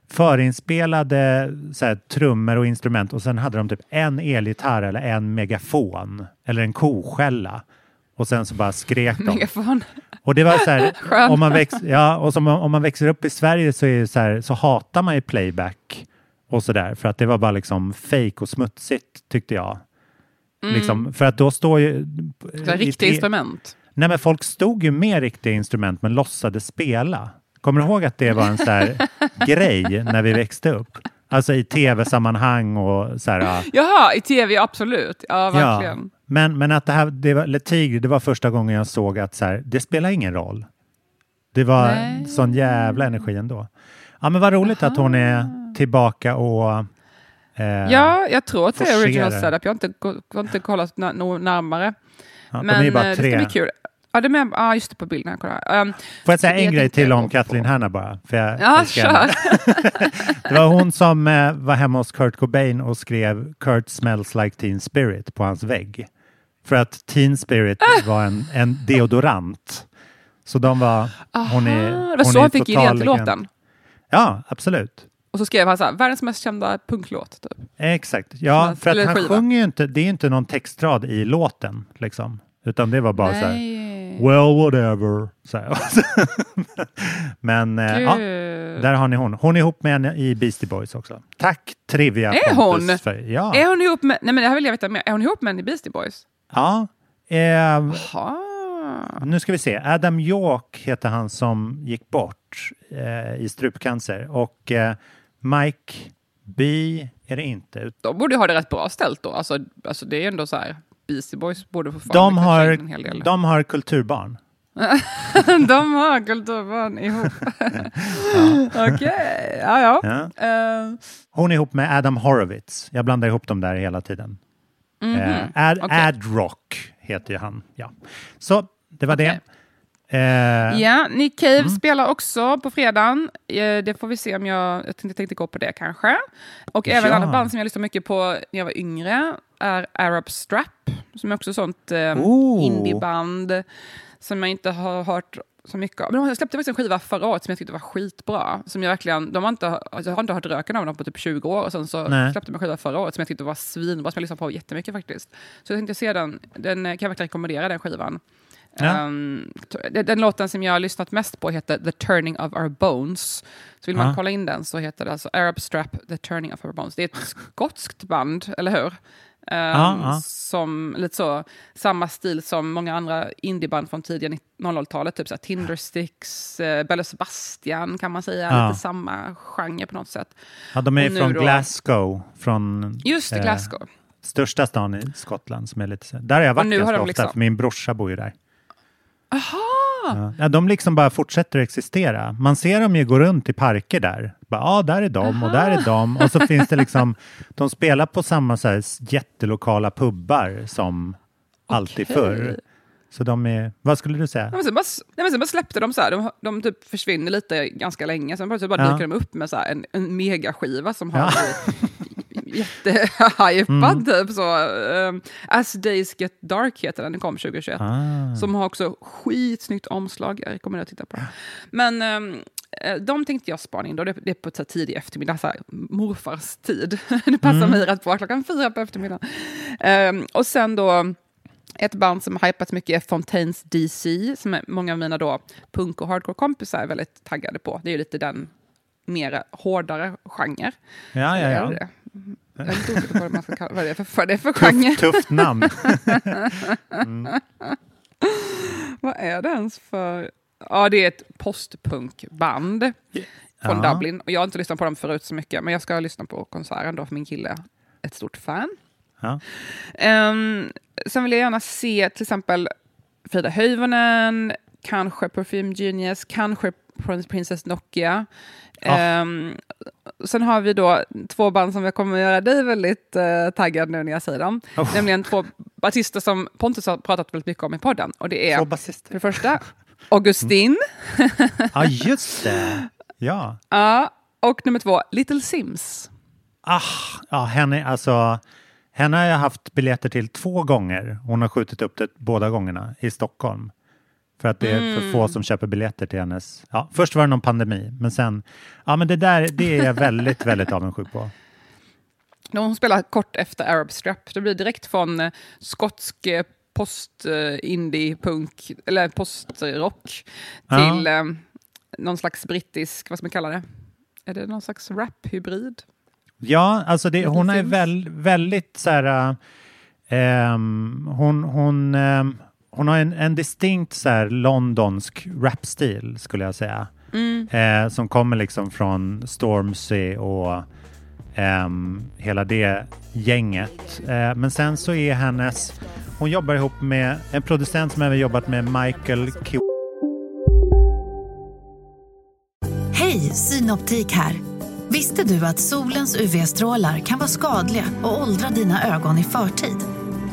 Speaker 3: förinspelade så här, trummor och instrument och sen hade de typ en elgitarr eller en megafon eller en koskälla. Och sen så bara skrek de.
Speaker 2: Megafon.
Speaker 3: Och det var så här, om man, väx, ja, och som, om man växer upp i Sverige så, är det så, här, så hatar man ju playback och så där för att det var bara liksom fake och smutsigt tyckte jag. Liksom, för att då står ju...
Speaker 2: Riktiga instrument.
Speaker 3: Nej men folk stod ju med riktiga instrument men låtsades spela. Kommer du ihåg att det var en så grej när vi växte upp? Alltså i tv-sammanhang och så här... ja.
Speaker 2: Jaha, i tv, absolut. Ja, verkligen.
Speaker 3: Men, men att det här, det var, Le Tigre, det var första gången jag såg att så här, det spelar ingen roll. Det var
Speaker 2: Nej.
Speaker 3: sån jävla energi ändå. Ja men vad roligt att hon är tillbaka och... eh,
Speaker 2: Ja, jag tror att det är original setup. Jag har inte, jag har inte kollat närmare.
Speaker 3: Ja,
Speaker 2: Men
Speaker 3: de är bara
Speaker 2: eh, det ska
Speaker 3: tre.
Speaker 2: bli kul. Ja, det är ja, just det, på bilden. Kolla. Um,
Speaker 3: Får jag säga en grej till om Kathleen. Hanna bara? För jag
Speaker 2: Ja, kör.
Speaker 3: Det var hon som eh, var hemma hos Kurt Cobain och skrev Kurt smells like teen spirit på hans vägg. För att teen spirit
Speaker 2: Ah!
Speaker 3: var en, en deodorant. Så de var... Hon är,
Speaker 2: Aha, det var
Speaker 3: hon
Speaker 2: så han fick idén till låten.
Speaker 3: Ja, absolut.
Speaker 2: Och så skrev han så här, världens mest kända punklåt. Typ.
Speaker 3: Exakt. Ja, för att han
Speaker 2: skiva.
Speaker 3: sjunger ju inte, det är ju inte någon textrad i låten. Liksom. Utan det var bara så här,
Speaker 2: Nej.
Speaker 3: well whatever. Så. Men eh, ja, där har ni hon. Hon är ihop med henne i Beastie Boys också. Tack Trivia
Speaker 2: Är
Speaker 3: Pontus
Speaker 2: hon?
Speaker 3: För, ja.
Speaker 2: Är hon ihop med, nej men det här vill jag veta mer. Är hon ihop med en i Beastie Boys?
Speaker 3: ja. Eh, nu ska vi se. Adam York heter han som gick bort eh, i strupcancer. Och eh, Mike B är det inte.
Speaker 2: De borde ha det rätt bra ställt då. Alltså, alltså det är ändå så här, Beastie Boys borde få
Speaker 3: De har,
Speaker 2: en hel del.
Speaker 3: de har kulturbarn.
Speaker 2: de har kulturbarn ihop. Okej, ja ja.
Speaker 3: Ja.
Speaker 2: Eh,
Speaker 3: Hon är ihop med Adam Horowitz. Jag blandar ihop dem där hela tiden. Eh, Ad,
Speaker 2: Mhm. Okej.
Speaker 3: Ad Rock heter ju han. Ja. Så det var
Speaker 2: Okej.
Speaker 3: det. Eh,
Speaker 2: Ja, Nick Cave
Speaker 3: Mm.
Speaker 2: spelar också på fredagen. Eh, Det får vi se om jag, jag tänkte, tänkte gå på det kanske. Och även
Speaker 3: Ja.
Speaker 2: andra band som jag lyssnade mycket på när jag var yngre är Arab Strap, som är också sånt eh,
Speaker 3: Oh.
Speaker 2: indieband som jag inte har hört så mycket av. Men de släppte faktiskt en skiva förra året som jag tyckte var skitbra. Som jag, verkligen, de har inte, alltså jag har inte hört röken av dem på typ 20 år och sen så
Speaker 3: Nej.
Speaker 2: släppte de en skiva förra året som jag tyckte var svinbra, som jag lyssnade på jättemycket faktiskt. Så jag tänkte se den, den kan jag verkligen rekommendera den skivan.
Speaker 3: Ja.
Speaker 2: T- den, låten som jag har lyssnat mest på heter The Turning of Our Bones. Så vill man
Speaker 3: Ja.
Speaker 2: kolla in den så heter det alltså Arab Strap The Turning of Our Bones. Det är ett skotskt band, eller hur? Ehm,
Speaker 3: Ja.
Speaker 2: Som lite så, samma stil som många andra indieband från tidiga 00-talet, typ så Tindersticks, uh, Belle Sebastian kan man säga, lite samma genre på något sätt.
Speaker 3: ja, de är från
Speaker 2: då-
Speaker 3: Glasgow, från
Speaker 2: Just det,
Speaker 3: eh,
Speaker 2: Glasgow.
Speaker 3: största stan i Skottland. Som är lite, så- där har jag varit ganska ofta,
Speaker 2: liksom-
Speaker 3: för min brorsa bor ju där.
Speaker 2: Aha!
Speaker 3: Ja. Ja, de liksom bara fortsätter existera. Man ser dem ju gå runt i parker där. Ja, ah, där är de och där är de. Och så finns det liksom, de spelar på samma så här jättelokala pubbar som alltid
Speaker 2: Okej.
Speaker 3: förr. Så de är, vad skulle du säga?
Speaker 2: Nej, men sen, bara, nej, men sen bara släppte de så här, de, de typ försvinner lite ganska länge, sen plötsligt bara
Speaker 3: Ja.
Speaker 2: dyker de upp med så här en, en megaskiva som har
Speaker 3: Ja.
Speaker 2: jättehypad.
Speaker 3: Mm.
Speaker 2: Typ, så, um, As Days Get Dark heter den, den kom 2021.
Speaker 3: Ah.
Speaker 2: Som har också skitsnyggt omslag, jag rekommenderar att titta på den. Men ehm, eh, de tänkte jag spana in då, det, det är på så tidig eftermiddag, så här, morfars tid. det passar
Speaker 3: Mm.
Speaker 2: mig rätt bra, klockan fyra på eftermiddagen. Ehm, och sen då ett band som har hypats mycket är Fontaines DC, som är många av mina då punk och hardcore-kompisar är väldigt taggade på. Det är ju lite den mer hårdare genre.
Speaker 3: Ja, ja, ja.
Speaker 2: Jag är inte osäker på vad, man ska kalla, vad det är för, vad det är för genre.
Speaker 3: Tufft, namn.
Speaker 2: Vad är det ens för... Ja, det är ett postpunkband från
Speaker 3: Ja.
Speaker 2: Dublin. Och jag har inte lyssnat på dem förut så mycket, men jag ska lyssna på konserten då, för min kille är ett stort fan.
Speaker 3: Ja.
Speaker 2: Um, sen vill jag gärna se till exempel Frida Höjvonen, kanske Perfume Genius, kanske Prin- Princess Nokia.
Speaker 3: Ja.
Speaker 2: Ehm, sen har vi då två band som jag kommer att göra dig väldigt uh, taggad nu när jag säger dem.
Speaker 3: Oh.
Speaker 2: Nämligen två artister som Pontus har pratat väldigt mycket om i podden. Och det är
Speaker 3: Två
Speaker 2: för
Speaker 3: basister.
Speaker 2: det första Augustin,
Speaker 3: Ja, just det. Ja.
Speaker 2: ja, och nummer två Little Sims.
Speaker 3: Ah, ja, henne, alltså, henne har jag haft biljetter till två gånger. Hon har skjutit upp det båda gångerna i Stockholm. För att det är för få som köper biljetter till hennes... Ja, först var det någon pandemi, men sen... Ja, men det där det är jag väldigt, väldigt avundsjuk på.
Speaker 2: Hon spelar kort efter Arab Strap. Det blir direkt från eh, skotsk eh, post-indie-punk, eller postrock,
Speaker 3: Ja.
Speaker 2: till eh, någon slags brittisk, vad ska man kalla det? Är det någon slags rap-hybrid?
Speaker 3: Ja, alltså det, hon är väl, väldigt så här... ehm, hon, hon, ehm, hon har en, en distinkt så här londonsk rapstil skulle jag säga. Eh, som kommer liksom från Stormzy och ehm, hela det gänget. Eh, men sen så är hennes... Hon jobbar ihop med en producent som även jobbat med Michael Q.
Speaker 4: Hej, Synoptik här. Visste du att solens UV-strålar kan vara skadliga och åldra dina ögon i förtid?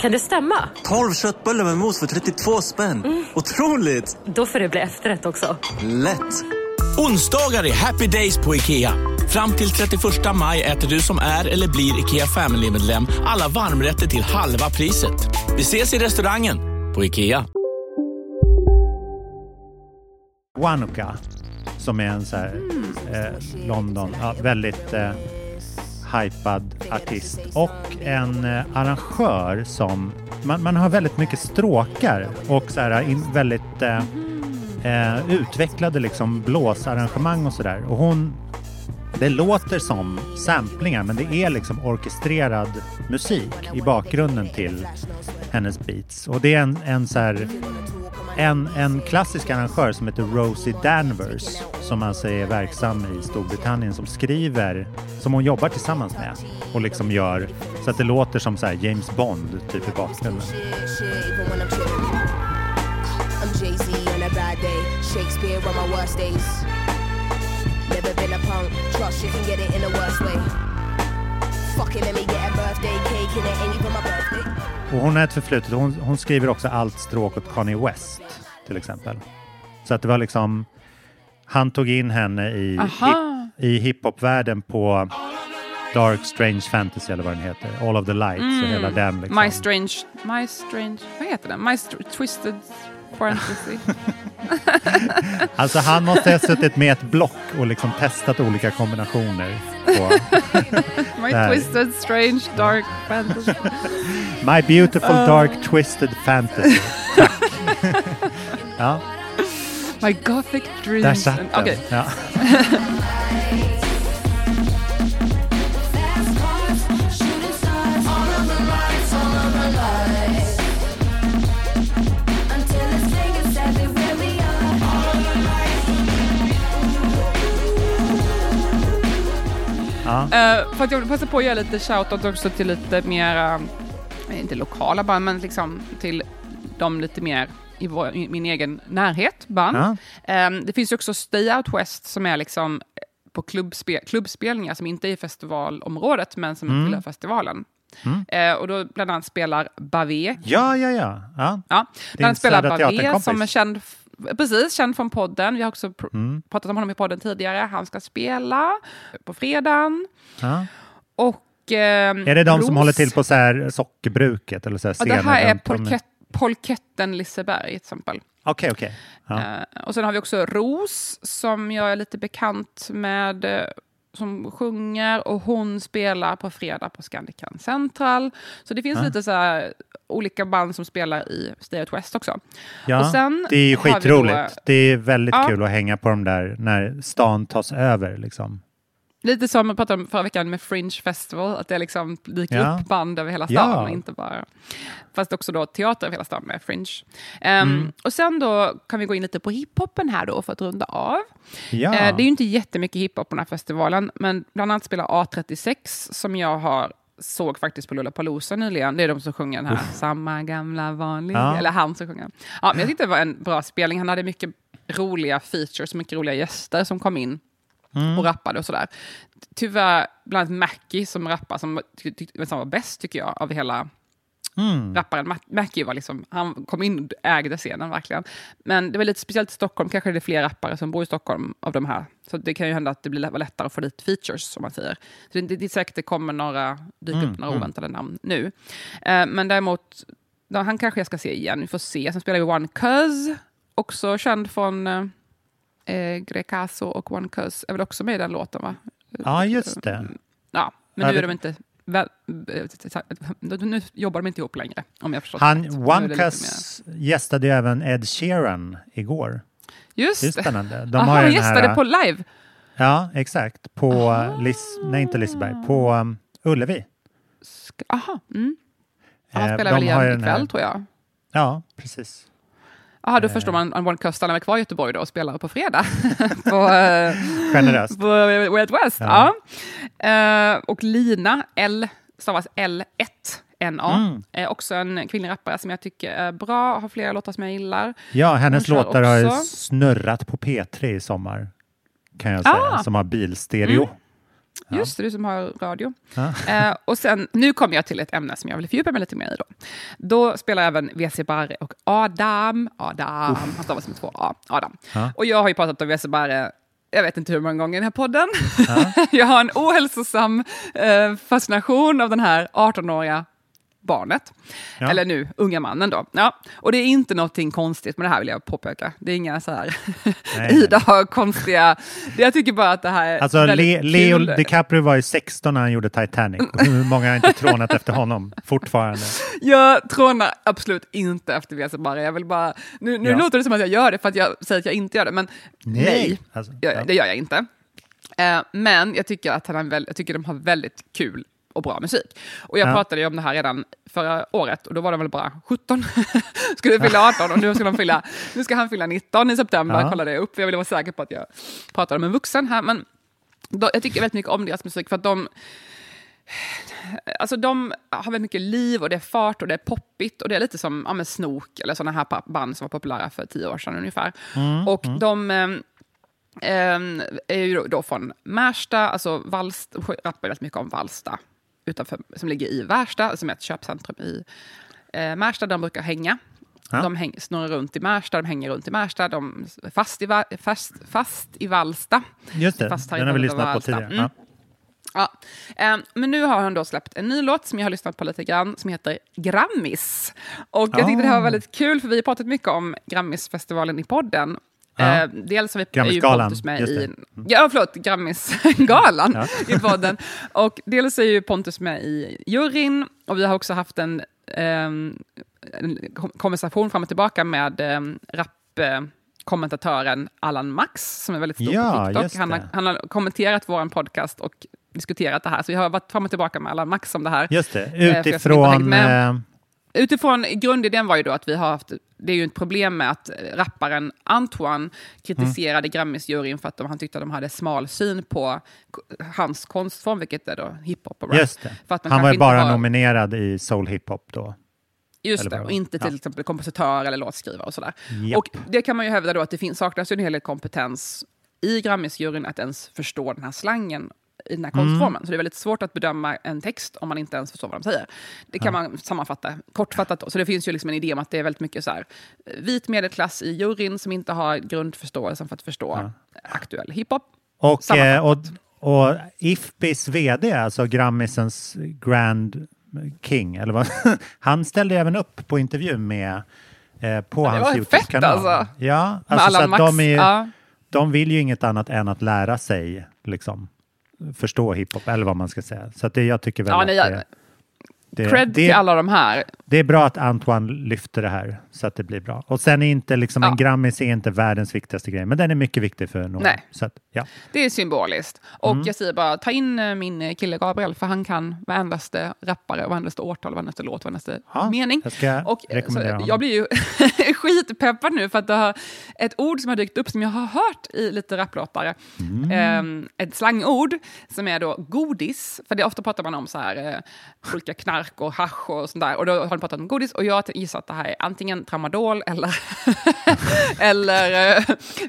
Speaker 5: Kan det stämma?
Speaker 6: 12 köttbullar med mos för 32 spänn. Otroligt!
Speaker 5: Då får det bli efterrätt också.
Speaker 6: Lätt!
Speaker 7: Onsdagar är happy days på IKEA. Fram till 31 maj äter du som är eller blir IKEA Family-medlem alla varmrätter till halva priset. Vi ses i restaurangen på IKEA.
Speaker 3: Wanuka som är en så här eh, London, ja, väldigt eh, hypad artist och en eh, arrangör som man, man har väldigt mycket stråkar och så här in, väldigt eh, eh, utvecklade liksom blåsarrangemang och sådär. Och hon, det låter som samplingar men det är liksom orkestrerad musik i bakgrunden till hennes beats. Och det är en, en så här en, en klassisk arrangör som heter Rosie Danvers som alltså är verksam i Storbritannien som skriver, som hon jobbar tillsammans med och liksom gör så att det låter som så här James Bond typ i bakgrunden.
Speaker 8: I'm
Speaker 3: och hon har ett förflutet, hon, hon skriver också allt stråk åt Kanye West till exempel. Så att det var liksom, han tog in henne i,
Speaker 2: Aha.
Speaker 3: hip, i hiphopvärlden på Dark Strange Fantasy eller vad den heter, All of the Lights och hela den. Liksom.
Speaker 2: My Strange... My Strange... Vad heter den? My Twisted Fantasy.
Speaker 3: Alltså han måste ha suttit med ett block och liksom testat olika kombinationer. På
Speaker 2: My
Speaker 3: Där.
Speaker 2: Twisted Strange Dark Fantasy.
Speaker 3: My beautiful
Speaker 2: Uh.
Speaker 3: dark twisted fantasy. Ja,
Speaker 2: My Gothic Dreams.
Speaker 3: där satt den.
Speaker 2: Okej.
Speaker 3: Ja.
Speaker 2: Eh, för att jag vill passa på att göra lite shoutout också till lite mer, eh, inte lokala band, men liksom till de lite mer i, vår, i min egen närhet band.
Speaker 3: Ja.
Speaker 2: Eh, det finns ju också Stay Out West som är liksom på klubbspe, klubbspelningar som inte är i festivalområdet men som
Speaker 3: Mm.
Speaker 2: tillhör festivalen.
Speaker 3: Mm.
Speaker 2: Eh, och då bland annat spelar Bavé.
Speaker 3: ja, ja, ja. ja.
Speaker 2: Ja, bland annat spelar Bavé som är känd, precis, känd från podden. Vi har också pr-
Speaker 3: Mm.
Speaker 2: pratat om honom i podden tidigare. Han ska spela på fredagen.
Speaker 3: Ja.
Speaker 2: Och, ehm,
Speaker 3: Är det de
Speaker 2: Ros-
Speaker 3: som håller till på så här sockerbruket eller så här
Speaker 2: det här är Polkett, Polketten Liseberg till exempel.
Speaker 3: Okej, okej. Ja.
Speaker 2: Eh, och sen har vi också Ros som jag är lite bekant med. eh, som sjunger och hon spelar på fredag på Scandic Grand Central. Så det finns
Speaker 3: Ja.
Speaker 2: lite så här olika band som spelar i Stay Out West också.
Speaker 3: Ja, det är ju skitroligt.
Speaker 2: då-
Speaker 3: Det är väldigt
Speaker 2: Ja.
Speaker 3: kul att hänga på de där när stan tas över. Liksom.
Speaker 2: Lite som vi pratade om förra veckan med Fringe Festival, att det liksom dyker
Speaker 3: Ja.
Speaker 2: upp band över hela
Speaker 3: Ja.
Speaker 2: stan. och Inte bara, fast också då teater över hela stan med Fringe. Ehm,
Speaker 3: Mm.
Speaker 2: Och sen då kan vi gå in lite på hiphopen här då för att runda av.
Speaker 3: Ja.
Speaker 2: Eh, det är ju inte jättemycket hiphop på den här festivalen, men bland annat spelar A36 som jag har såg faktiskt på Lollapalooza nyligen. Det är de som sjunger den här Samma gamla vanliga,
Speaker 3: Ja.
Speaker 2: eller han som sjunger. Ja, men jag tyckte det var en bra spelning. Han hade mycket roliga features, mycket roliga gäster som kom in
Speaker 3: Mm.
Speaker 2: och rappade och sådär. Tyvärr, bland annat Mackie som rappar, som, ty- ty- som var bäst tycker jag av hela
Speaker 3: Mm.
Speaker 2: rapparen. Ma- Mackie var liksom, han kom in och ägde scenen verkligen. Men det var lite speciellt i Stockholm, kanske det är fler rappare som bor i Stockholm av de här. Så det kan ju hända att det blir lättare att få dit features, som man säger. Så det, det är säkert det kommer några, dyka
Speaker 3: Mm,
Speaker 2: upp några
Speaker 3: mm.
Speaker 2: oväntade namn nu. Eh, men däremot, då, han kanske jag ska se igen, vi får se. Sen spelar vi One Cuz, också känd från eh, eh, Grecaso och One Cuz, är väl också med i den låten va?
Speaker 3: ja, just det.
Speaker 2: Ja, men nu är
Speaker 3: det-
Speaker 2: de inte... Väl, nu jobbar de inte ihop längre, om jag förstått
Speaker 3: Han,
Speaker 2: rätt. Nu är det
Speaker 3: One
Speaker 2: lite
Speaker 3: Cuss gästade ju även Ed Sheeran igår.
Speaker 2: Just
Speaker 3: Det spännande. De
Speaker 2: Aha,
Speaker 3: har
Speaker 2: han gästade
Speaker 3: här,
Speaker 2: på live.
Speaker 3: Ja, exakt. På Lis, nej, inte Liseberg, på um, Ullevi.
Speaker 2: Sk- Aha, mm. Han
Speaker 3: Eh,
Speaker 2: spelar
Speaker 3: de
Speaker 2: väl igen ikväll, tror jag.
Speaker 3: Ja, precis.
Speaker 2: Jaha, då förstår man att One Coast stannar kvar i Göteborg då och spelar på fredag. på, eh,
Speaker 3: Generöst.
Speaker 2: på Way Out West. Ja. Eh, och Lina, L, stavas L1. NA.
Speaker 3: Mm.
Speaker 2: Eh, också en kvinnlig rappare som jag tycker är bra, har flera låtar som jag gillar.
Speaker 3: Ja, hennes låtar har
Speaker 2: också-
Speaker 3: snurrat på P3 i sommar. Kan jag säga,
Speaker 2: Ah.
Speaker 3: som har bilstereo.
Speaker 2: Mm. Just det, du som har radio.
Speaker 3: Ja.
Speaker 2: Eh, och sen, nu kommer jag till ett ämne som jag vill fördjupa mig lite mer i. Då, då spelar även WC Barre och Adam. Adam, han stavas med två A. Adam.
Speaker 3: Ja.
Speaker 2: Och jag har ju pratat om WC Barre jag vet inte hur många gånger i den här podden. jag har en ohälsosam eh, fascination av den här 18-åriga barnet.
Speaker 3: Ja.
Speaker 2: Eller nu, unga mannen då. Ja. Och det är inte någonting konstigt med det här vill jag påpeka. Det är inga så här
Speaker 3: Nej.
Speaker 2: Ida har konstiga... Jag tycker bara att det här är
Speaker 3: Alltså, Le- Leo
Speaker 2: kul.
Speaker 3: DiCaprio var ju 16 när han gjorde Titanic. Hur många har inte trånat efter honom fortfarande?
Speaker 2: Jag trånar absolut inte efter WC Barre. Jag vill bara... Nu, nu
Speaker 3: Ja.
Speaker 2: låter det som att jag gör det för att jag säger att jag inte gör det, men nej,
Speaker 3: Nej. Alltså,
Speaker 2: jag,
Speaker 3: ja.
Speaker 2: det gör jag inte. Eh, men jag tycker att han jag tycker de har väldigt kul och bra musik. Och jag
Speaker 3: Ja.
Speaker 2: pratade ju om det här redan förra året och då var de väl bara 17. skulle fylla 18 och nu ska, de fylla, nu ska han fylla 19 i september,
Speaker 3: Ja.
Speaker 2: kollade jag upp. Jag ville vara säker på att jag pratade om en vuxen här. Men då, jag tycker väldigt mycket om deras musik för att de Alltså de har väldigt mycket liv och det är fart och det är poppigt och det är lite som ja, men Snook eller sådana här band som var populära för tio år sedan ungefär.
Speaker 3: Mm,
Speaker 2: och de ehm, ehm, är ju då, från Märsta, alltså Valst, de rappar väldigt mycket om Valsta, utanför, som ligger i Värsta, som är ett köpcentrum i eh, Märsta där de brukar hänga.
Speaker 3: Ja.
Speaker 2: De häng, snurrar runt i Märsta, de hänger runt i Märsta, de fast i, Va- fast, fast i Valsta.
Speaker 3: Just det,
Speaker 2: Fast
Speaker 3: den har vi lyssnat på tidigare.
Speaker 2: Mm.
Speaker 3: Ja.
Speaker 2: Ehm, men nu har han då släppt en ny låt som jag har lyssnat på lite grann, som heter Grammis. Och jag tyckte det här var
Speaker 3: Ah.
Speaker 2: väldigt kul, för vi har pratat mycket om Grammisfestivalen i podden.
Speaker 3: Ja.
Speaker 2: Eh, dels har vi ju Pontus med i...
Speaker 3: det.
Speaker 2: Ja, förlåt, Grammisgalan
Speaker 3: Ja.
Speaker 2: i podden. Och dels är ju Pontus med i juryn, och vi har också haft en, ehm, en konversation fram och tillbaka med um, rap... kommentatören Allan Max, som är väldigt stor
Speaker 3: Ja,
Speaker 2: på TikTok. Han har, han har kommenterat vår podcast och diskuterat det här. Så vi har varit fram och tillbaka med Allan Max om det här.
Speaker 3: Just det,
Speaker 2: Eh,
Speaker 3: utifrån... Eh,
Speaker 2: Utifrån grundidén var ju då att vi har haft, det är ju ett problem med att rapparen Antoine kritiserade Grammisjuryn för att de, han tyckte att de hade smal syn på hans konstform, vilket är då hiphop och rap.
Speaker 3: Han var ju bara
Speaker 2: har-
Speaker 3: nominerad i Soul Hiphop då.
Speaker 2: Just det, och inte till
Speaker 3: Ja.
Speaker 2: exempel kompositör eller låtskrivare och sådär.
Speaker 3: Japp.
Speaker 2: Och det kan man ju hävda då att det finns, saknas ju en hel del kompetens i Grammisjuryn att ens förstå den här slangen i den här
Speaker 3: Mm.
Speaker 2: konstformen. Så det är väldigt svårt att bedöma en text om man inte ens förstår vad de säger. Det kan man sammanfatta kortfattat. Då. Så det finns ju liksom en idé om att det är väldigt mycket så här, eh, vit medelklass i juryn som inte har grundförståelsen för att förstå aktuell hiphop.
Speaker 3: Och, eh, och, och Ifpis vd, alltså Grammisens Grand King, eller vad, han ställde även upp på intervju med eh, på
Speaker 2: det
Speaker 3: hans Youtube-kanal.
Speaker 2: alltså.
Speaker 3: Ja,
Speaker 2: Med
Speaker 3: alltså, så
Speaker 2: Allan
Speaker 3: att
Speaker 2: Max.
Speaker 3: de, är,
Speaker 2: ja.
Speaker 3: de vill ju inget annat än att lära sig liksom, förstå hiphop, eller vad man ska säga. Så det jag tycker väl
Speaker 2: Ja,
Speaker 3: att
Speaker 2: nej,
Speaker 3: det, det,
Speaker 2: Cred
Speaker 3: det,
Speaker 2: till alla de här.
Speaker 3: det är bra att Antoine lyfter det här så att det blir bra. Och sen är inte liksom, en Grammis är inte världens viktigaste grej, men den är mycket viktig för någon.
Speaker 2: Nej.
Speaker 3: Så att, ja.
Speaker 2: Det är symboliskt. Och
Speaker 3: Mm.
Speaker 2: jag säger bara, ta in eh, min kille Gabriel, för han kan varendaste rappare, varendaste årtal, varendaste låt, varendaste
Speaker 3: Ja,
Speaker 2: mening.
Speaker 3: jag ska
Speaker 2: och, eh,
Speaker 3: rekommendera
Speaker 2: så. Jag blir ju skitpeppad nu för att det har ett ord som har dykt upp som jag har hört i lite rapplåtar.
Speaker 3: Mm.
Speaker 2: Ehm, ett slangord som är då godis. För det ofta pratar man om så här, eh, olika knark och hasch och sånt där. Och då har de pratat om godis och jag har gissat att det här är antingen tramadol eller, eller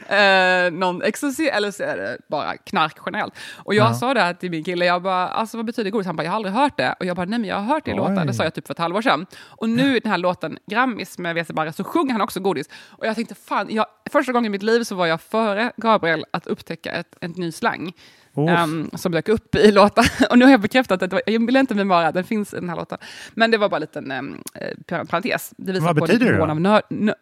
Speaker 2: eh, eh, någon ecstasy eller så är det bara knark generellt. Och jag
Speaker 3: Ja.
Speaker 2: sa det till min kille, jag bara, alltså vad betyder godis? Han bara, jag har aldrig hört det. Och jag bara, nej men jag har hört det i låtar. Det sa jag typ för ett halvår sedan. Och nu i den här låten Grammis med WC Barre så sjunger han också godis. Och jag tänkte, fan, jag, första gången i mitt liv så var jag före Gabriel att upptäcka ett, ett ny slang. Ehm, som dök upp i låtar. Och nu har jag bekräftat att det var, jag vill inte med bara, den finns i den här låten. Men det var bara en liten um, parentes. Det visar
Speaker 3: Vad
Speaker 2: på
Speaker 3: betyder det?
Speaker 2: Av nö, nö,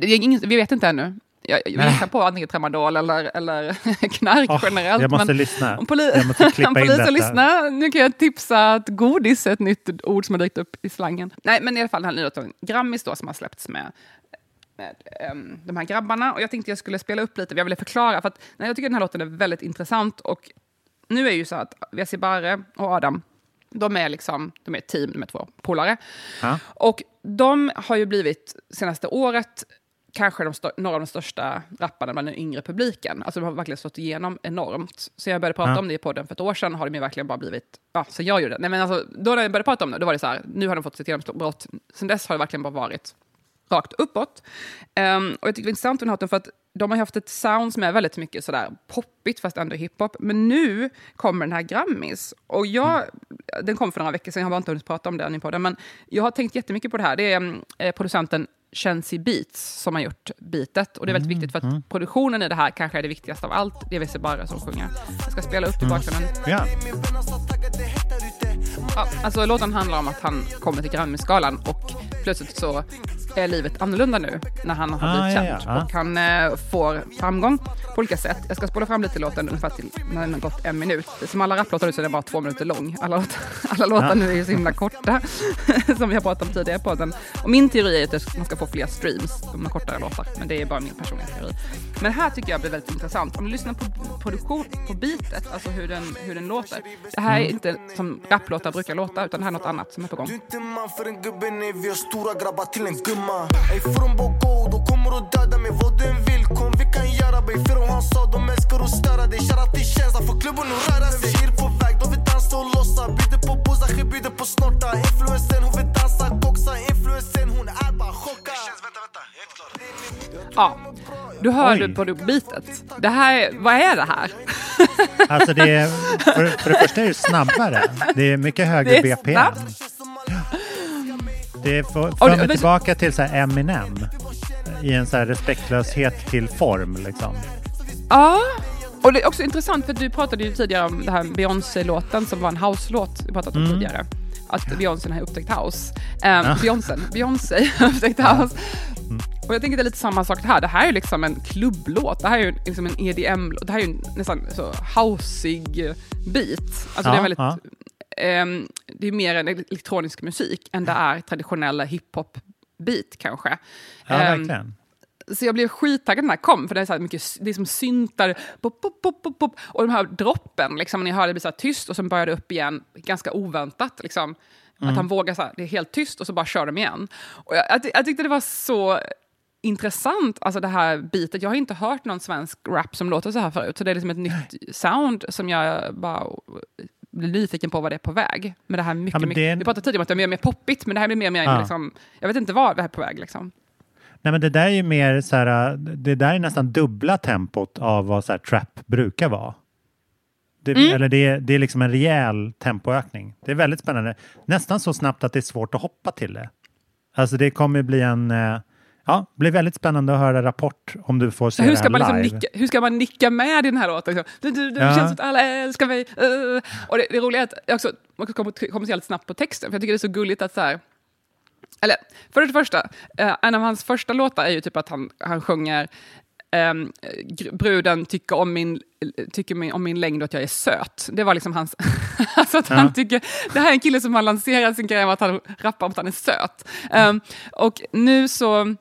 Speaker 2: det är ingen, vi vet inte ännu. Jag, jag gissar på antingen tramadol eller, eller knark
Speaker 3: Åh,
Speaker 2: generellt.
Speaker 3: jag måste
Speaker 2: men
Speaker 3: lyssna.
Speaker 2: Om, poli-
Speaker 3: Jag måste klippa
Speaker 2: om
Speaker 3: detta.
Speaker 2: lyssnar, nu kan jag tipsa att godis är ett nytt ord som har dykt upp i slangen. Nej, men i alla fall den här nya låten Grammis då, som har släppts med med ehm, de här grabbarna. Och jag tänkte jag skulle spela upp lite, jag ville förklara, för att nej, jag tycker den här låten är väldigt intressant. Och nu är ju så att Vesi Barre och Adam, de är liksom, de är ett team, de är två polare.
Speaker 3: Ja.
Speaker 2: Och de har ju blivit, senaste året, kanske de några av de största rapparna bland den yngre publiken. Alltså de har verkligen slått igenom enormt. Så jag började prata
Speaker 3: Ja.
Speaker 2: om det i podden för ett år sedan, har de ju verkligen bara blivit, ja, så jag gjorde det. Nej men alltså, då när jag började prata om det, då var det så här, nu har de fått sitt genombrott. Sen dess har det verkligen bara varit rakt uppåt. Ehm, och jag tycker det är intressant med låten för att de har haft ett sound som är väldigt mycket sådär poppigt fast ändå hiphop. Men nu kommer den här Grammis. Och jag, Den kom för några veckor sedan, jag har bara inte hunnit prata om den i podden. Men jag har tänkt jättemycket på det här. Det är mm, eh, producenten Chancy Beats som har gjort beatet. Och det är väldigt viktigt för att produktionen i det här kanske är det viktigaste av allt. Det är Barre som sjunger. Jag ska spela upp i bakgrunden.
Speaker 3: Ja.
Speaker 2: Ja, alltså låten handlar om att han kommer till Grammisgalan och plötsligt så är livet annorlunda nu när han har
Speaker 3: Ah,
Speaker 2: blivit
Speaker 3: ja,
Speaker 2: känd.
Speaker 3: ja, ja.
Speaker 2: Och han eh, får framgång på olika sätt. Jag ska spola fram lite låten ungefär till när den har gått en minut. Som alla rapplåtar nu så är den bara två minuter lång. Alla, låtar- alla låtar
Speaker 3: Ja.
Speaker 2: nu är ju så himla korta, som vi har pratat om tidigare på den. Och min teori är att man ska få fler streams, de har kortare låtar. Men det är bara min personliga teori. Men här tycker jag blir väldigt intressant. Om du lyssnar på produktion, på beatet, alltså hur den, hur den låter. Det här är inte som rapplåtar brukar låta, utan det här är något annat som är på gång.
Speaker 9: Du är inte man för en gubbe, nej vi har stora grabbar till en gumma Ey från Bogo, då kommer du döda mig. Vad du än vill Kom. Vi kan göra bay, för han sa de älskar att störa dig. Shoutout till känsla, får klubben att röra sig. Vi är på väg, de vill dansa och lossa Bjuder på booza, bjuder på snorta Influensen, hon vill dansa, koxa Influensen, hon är bara chockad. Vänta, vänta, jag är inte klar
Speaker 2: Ja, du hör
Speaker 3: Oj.
Speaker 2: du på beatet. Det här, är- vad är det här?
Speaker 3: Alltså det är, för, för det första är det snabbare. Det är mycket högre
Speaker 2: Det är
Speaker 3: BPM.
Speaker 2: snabbt.
Speaker 3: Det för, mig tillbaka till så Eminem i en så respektlöshet till form. Liksom.
Speaker 2: Ja, och det är också intressant för du pratade ju tidigare om den här Beyoncé-låten som var en house-låt vi pratat om
Speaker 3: Mm.
Speaker 2: tidigare. Att Beyoncé har upptäckt house. Um,
Speaker 3: Ja.
Speaker 2: Beyoncé, Beyoncé har upptäckt house. Och jag tänker det är lite samma sak här. Det här är ju liksom en klubblåt. Det här är ju liksom en EDM-låt. Det här är ju nästan så houseig beat. Alltså det är
Speaker 3: Ja,
Speaker 2: väldigt... ehm, det är mer en elektronisk musik än det är traditionella hiphop-beat kanske.
Speaker 3: Ja,
Speaker 2: Ehm,
Speaker 3: verkligen.
Speaker 2: så jag blev skittaggad när den kom, för det är, så här mycket, det är som syntar, pop, pop, pop, pop, pop. och de här droppen, liksom, när jag hörde det bli så här tyst och sen började det upp igen, ganska oväntat. Liksom.
Speaker 3: Mm.
Speaker 2: Att han vågar, så här, det är helt tyst och så bara kör de igen. Och jag, jag, jag tyckte det var så intressant, alltså det här bitet. Jag har inte hört någon svensk rap som låter så här förut, så det är liksom ett nytt sound som jag bara blir nyfiken på vad det är på väg. Men det här mycket,
Speaker 3: Ja,
Speaker 2: mycket, Vi pratade tidigare om att det är mer, mer poppigt, men det här blir mer, mer
Speaker 3: Ja.
Speaker 2: liksom, jag vet inte vad det här är på väg. Liksom.
Speaker 3: Nej, men det där är ju mer så här, det där är nästan dubbla tempot av vad så här, trap brukar vara. Det,
Speaker 2: Mm.
Speaker 3: Eller det, är- det är liksom en rejäl tempoökning. Det är väldigt spännande. Nästan så snabbt att det är svårt att hoppa till det. Alltså det kommer bli en... eh, Ja, det blir väldigt spännande att höra Rapport om du får se
Speaker 2: hur
Speaker 3: det
Speaker 2: ska,
Speaker 3: här
Speaker 2: man liksom
Speaker 3: live.
Speaker 2: nicka, hur ska man nicka med i den här låten? Liksom, Du, du, du,
Speaker 3: Ja.
Speaker 2: Det känns som att alla älskar mig. Uh. Och det, det roliga är att jag också man kommer kommer helt snabbt på texten, för jag tycker det är så gulligt att så här, eller för det första, eh, en av hans första låtar är ju typ att han, han sjunger gr- bruden tycker om min, tycker min, om min längd och att jag är söt. Det var liksom hans... alltså att han
Speaker 10: Ja.
Speaker 2: tycker, det här är en kille som har lanserat sin grej om att han rappar om att han är söt. Ehm, och nu så...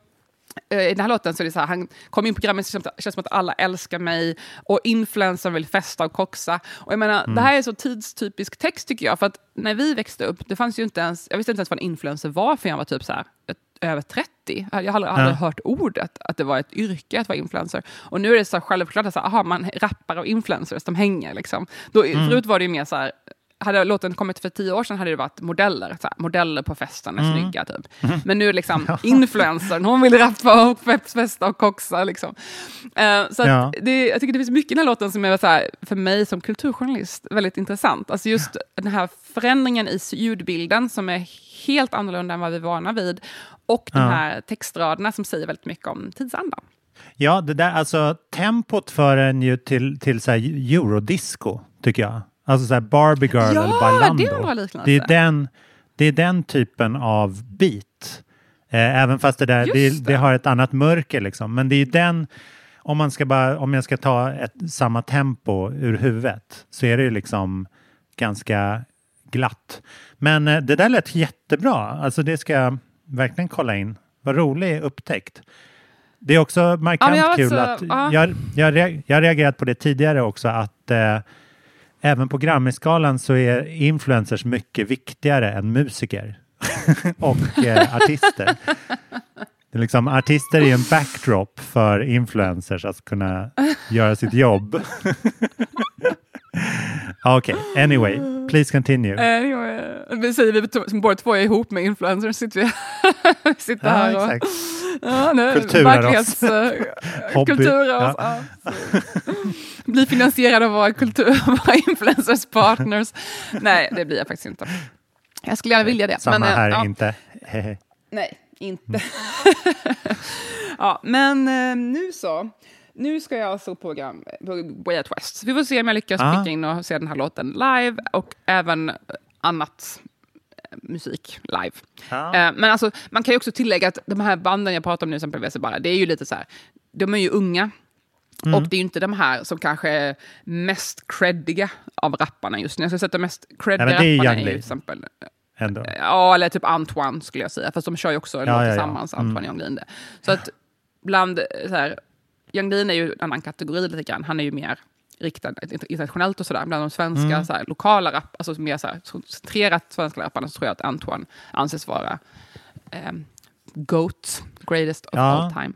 Speaker 2: eh, I den här låten så är det så här, han kom in på programmet, det känns, som att alla älskar mig och influencern vill festa och koxa. Och jag menar,
Speaker 10: Mm.
Speaker 2: Det här är så tidstypisk text tycker jag, för att när vi växte upp, det fanns ju inte ens, jag visste inte ens vad en influencer var för jag var typ så här, över 30. Jag har aldrig,
Speaker 10: Ja.
Speaker 2: hört ordet, att det var ett yrke att vara influencer. Och nu är det så självklart att så här, aha, man rappar och influencers, de hänger. Liksom. Då,
Speaker 10: Mm.
Speaker 2: Förut var det ju mer så här, hade låten kommit för tio år sedan hade det varit modeller. Så här, modeller på festen är
Speaker 10: Mm.
Speaker 2: snygga, typ. Men nu är liksom influencern, hon vill rappa och fe- festa och koxa. Liksom. Eh, så
Speaker 10: Ja.
Speaker 2: det, jag tycker det finns mycket i den här låten som är så här, för mig som kulturjournalist väldigt intressant. Alltså just den här förändringen i ljudbilden som är helt annorlunda än vad vi är vana vid. Och de här textraderna som säger väldigt mycket om tidsandan.
Speaker 3: Ja, det där, alltså tempot för en ju till, till så här eurodisco, tycker jag. Alltså så här Barbie Girl
Speaker 2: Ja,
Speaker 3: eller Bailando.
Speaker 2: det.
Speaker 3: Det är den, det är den typen av beat. Eh, även fast det där, det, det. har ett annat mörker liksom. Men det är den, om, man ska bara, om jag ska ta ett, samma tempo ur huvudet, så är det ju liksom ganska glatt. Men eh, det där lät jättebra. Alltså det ska jag verkligen kolla in. Vad rolig upptäckt. Det är också markant
Speaker 2: Ja,
Speaker 3: kul
Speaker 2: så-
Speaker 3: att
Speaker 2: ja.
Speaker 3: jag, jag, jag har reagerat på det tidigare också att eh, även på Grammisgalan så är influencers mycket viktigare än musiker och eh, artister. Det är liksom, artister är en backdrop för influencers att kunna göra sitt jobb. Okej, anyway, please continue.
Speaker 2: Anyway, vi säger vi som båda två är ihop med influencers, sitter vi sitter
Speaker 3: Ja,
Speaker 2: här och...
Speaker 3: exakt.
Speaker 2: Ja, nu, verklighets, eh, oss,
Speaker 3: Ja.
Speaker 2: ja. Bli finansierad av våra, kultur, våra influencers partners. Nej, det blir jag faktiskt inte. Jag skulle gärna vilja det.
Speaker 3: Samma
Speaker 2: men, eh,
Speaker 3: här,
Speaker 2: ja.
Speaker 3: inte.
Speaker 2: Nej, inte. ja, men eh, nu så. Nu ska jag alltså på program på Way Out West. Vi får se om jag lyckas
Speaker 3: Ah.
Speaker 2: pricka in och se den här låten live och även annat eh, musik live.
Speaker 3: Ah.
Speaker 2: Eh, men alltså, man kan ju också tillägga att de här banden jag pratar om nu, som exempel bara, det är ju lite så här, de är ju unga.
Speaker 3: Mm.
Speaker 2: Och det är ju inte de här som kanske är mest creddiga av rapparna just nu. Jag skulle säga att de mest creddiga
Speaker 3: Nej, är
Speaker 2: rapparna är ju till exempel
Speaker 3: Ändå.
Speaker 2: Ja, eller typ Antoine skulle jag säga. Fast de kör ju också en
Speaker 3: Ja,
Speaker 2: låt
Speaker 3: ja, ja.
Speaker 2: tillsammans,
Speaker 3: Mm.
Speaker 2: Antoine och Young. Så att bland så här, Young Lean är ju en annan kategori lite grann. Han är ju mer riktad internationellt och sådär. Bland de svenska
Speaker 3: Mm.
Speaker 2: så här, lokala rapp, alltså mer så här, centrerat svenska rapparna så tror jag att Antoine anses vara ehm, GOAT, greatest of
Speaker 3: Ja.
Speaker 2: all time.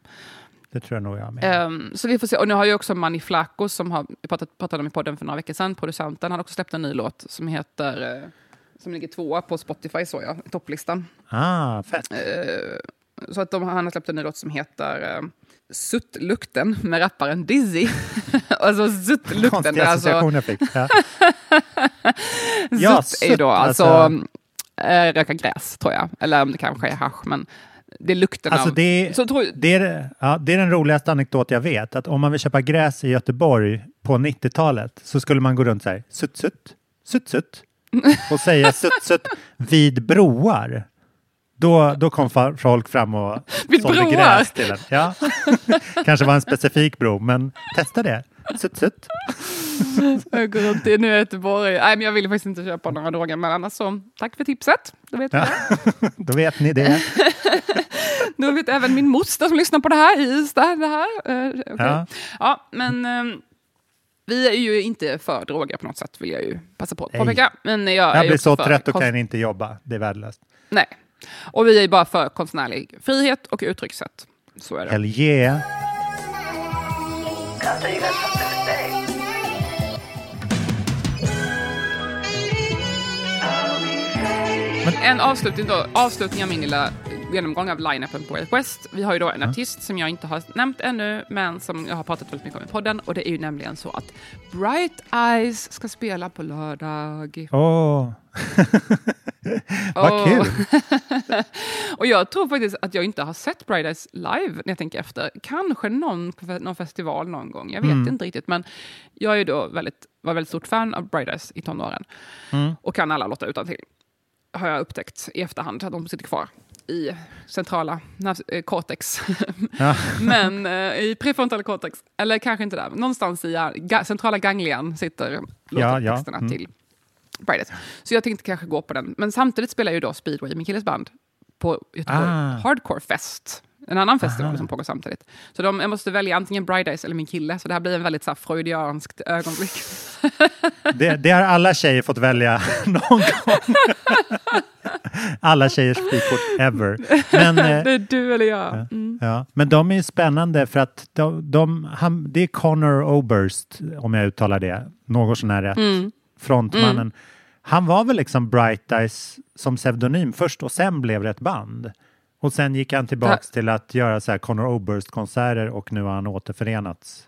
Speaker 3: Det tror jag nog jag med.
Speaker 2: Ehm, så vi får se. Och nu har ju också Manny Flacco, som har pratat, pratade om i podden för några veckor sedan, producenten, han har också släppt en ny låt som heter, eh, som ligger tvåa på Spotify, så jag, i topplistan.
Speaker 3: Ah, fett.
Speaker 2: Eh, så att de, han har släppt en ny låt som heter uh, Suttlukten med rapparen Dizzy. alltså Suttlukten.
Speaker 3: Konstiga
Speaker 2: Alltså,
Speaker 3: associationer jag fick. Ja.
Speaker 2: Sutt
Speaker 3: Ja,
Speaker 2: är ju då
Speaker 3: sutt,
Speaker 2: alltså,
Speaker 3: alltså-
Speaker 2: eh, röka gräs, tror jag. Eller om det kanske är hasch, men det är lukten
Speaker 3: Alltså
Speaker 2: av...
Speaker 3: det,
Speaker 2: så tror,
Speaker 3: det, är, ja, det är den roligaste anekdot jag vet. Att om man vill köpa gräs i Göteborg på 90-talet så skulle man gå runt så här, sutt, sutt, sutt, sutt och säga sutt, sutt vid broar. Då, då kom folk fram och sålde
Speaker 2: broar?
Speaker 3: gräs till en. Ja. Kanske var en specifik bro, men testa det. Sutt, sutt.
Speaker 2: jag går runt i nu Göteborg. Nej, men jag vill faktiskt inte köpa några droger, men annars så, tack för tipset. Då vet,
Speaker 3: Ja. Då vet ni det.
Speaker 2: Då vet även min moster som lyssnar på det här i Ystad det här. Eh, okej.
Speaker 3: Ja.
Speaker 2: ja, men ehm, vi är ju inte för droger på något sätt, vill jag ju passa på att påpeka. Men jag, är
Speaker 3: Jag blir så trött och kan inte jobba. Det är värdelöst.
Speaker 2: Nej. Och vi är bara för konstnärlig frihet och uttryckssätt. Så är det.
Speaker 3: Hell yeah.
Speaker 2: En avslutning, då, avslutning av min lilla genomgång av line-upen på Way West. Vi har ju då en artist som jag inte har nämnt ännu, men som jag har pratat väldigt mycket om i podden. Och det är ju nämligen så att Bright Eyes ska spela på lördag.
Speaker 3: Åh, vad kul.
Speaker 2: och jag tror faktiskt att jag inte har sett Bright Eyes live när jag tänker efter. Kanske någon, någon festival någon gång, jag vet
Speaker 3: Mm.
Speaker 2: inte riktigt. Men jag är då väldigt, var väldigt stort fan av Bright Eyes i tonåren.
Speaker 3: Mm.
Speaker 2: Och kan alla låtar utan till har jag upptäckt i efterhand att de sitter kvar. i centrala eh, cortex.
Speaker 3: Ja.
Speaker 2: Men eh, i prefrontala cortex, eller kanske inte där, någonstans i ga, centrala ganglian sitter
Speaker 3: Ja, ja.
Speaker 2: låttexterna
Speaker 3: Mm.
Speaker 2: till Bright Så jag tänkte kanske gå på den. Men samtidigt spelar ju då Speedway, min killes band, på Göteborg
Speaker 3: Ah.
Speaker 2: Hardcore Fest. En annan festival
Speaker 3: Aha.
Speaker 2: som pågår samtidigt. Så de, jag måste välja antingen Bright Eyes eller min kille. Så det här blir en väldigt så här, freudianskt ögonblick.
Speaker 3: Det, det har alla tjejer fått välja någon gång. alla tjejers frikort ever. Men, eh,
Speaker 2: det är du eller jag. Mm.
Speaker 3: Ja, men de är ju spännande för att de, de, han, det är Connor Oberst, om jag uttalar det något sånär rätt,
Speaker 2: Mm.
Speaker 3: Frontmannen.
Speaker 2: Mm.
Speaker 3: Han var väl liksom Bright Eyes som pseudonym först och sen blev det ett band. Och sen gick han tillbaks till att göra så här Connor Oberst-konserter och nu har han återförenats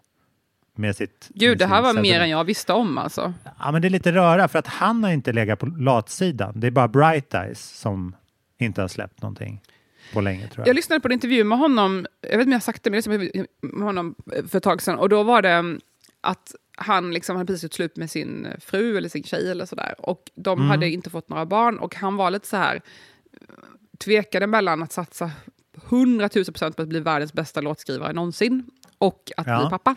Speaker 3: med sitt...
Speaker 2: Gud,
Speaker 3: med
Speaker 2: det här var mer
Speaker 3: pseudonym.
Speaker 2: än jag visste om alltså.
Speaker 3: Ja, men det är lite röra för att han har inte legat på latsidan. Det är bara Bright Eyes som inte har släppt någonting på länge jag.
Speaker 2: Jag lyssnade på en intervju med honom, jag vet inte om jag har sagt det, men jag lyssnade med honom för ett tag sedan. Och då var det att han liksom hade precis gjort slut med sin fru eller sin tjej eller sådär. Och de
Speaker 10: Mm.
Speaker 2: hade inte fått några barn och han var lite så här tvekade mellan att satsa 100 000 procent på att bli världens bästa låtskrivare någonsin och att
Speaker 10: Ja.
Speaker 2: bli pappa.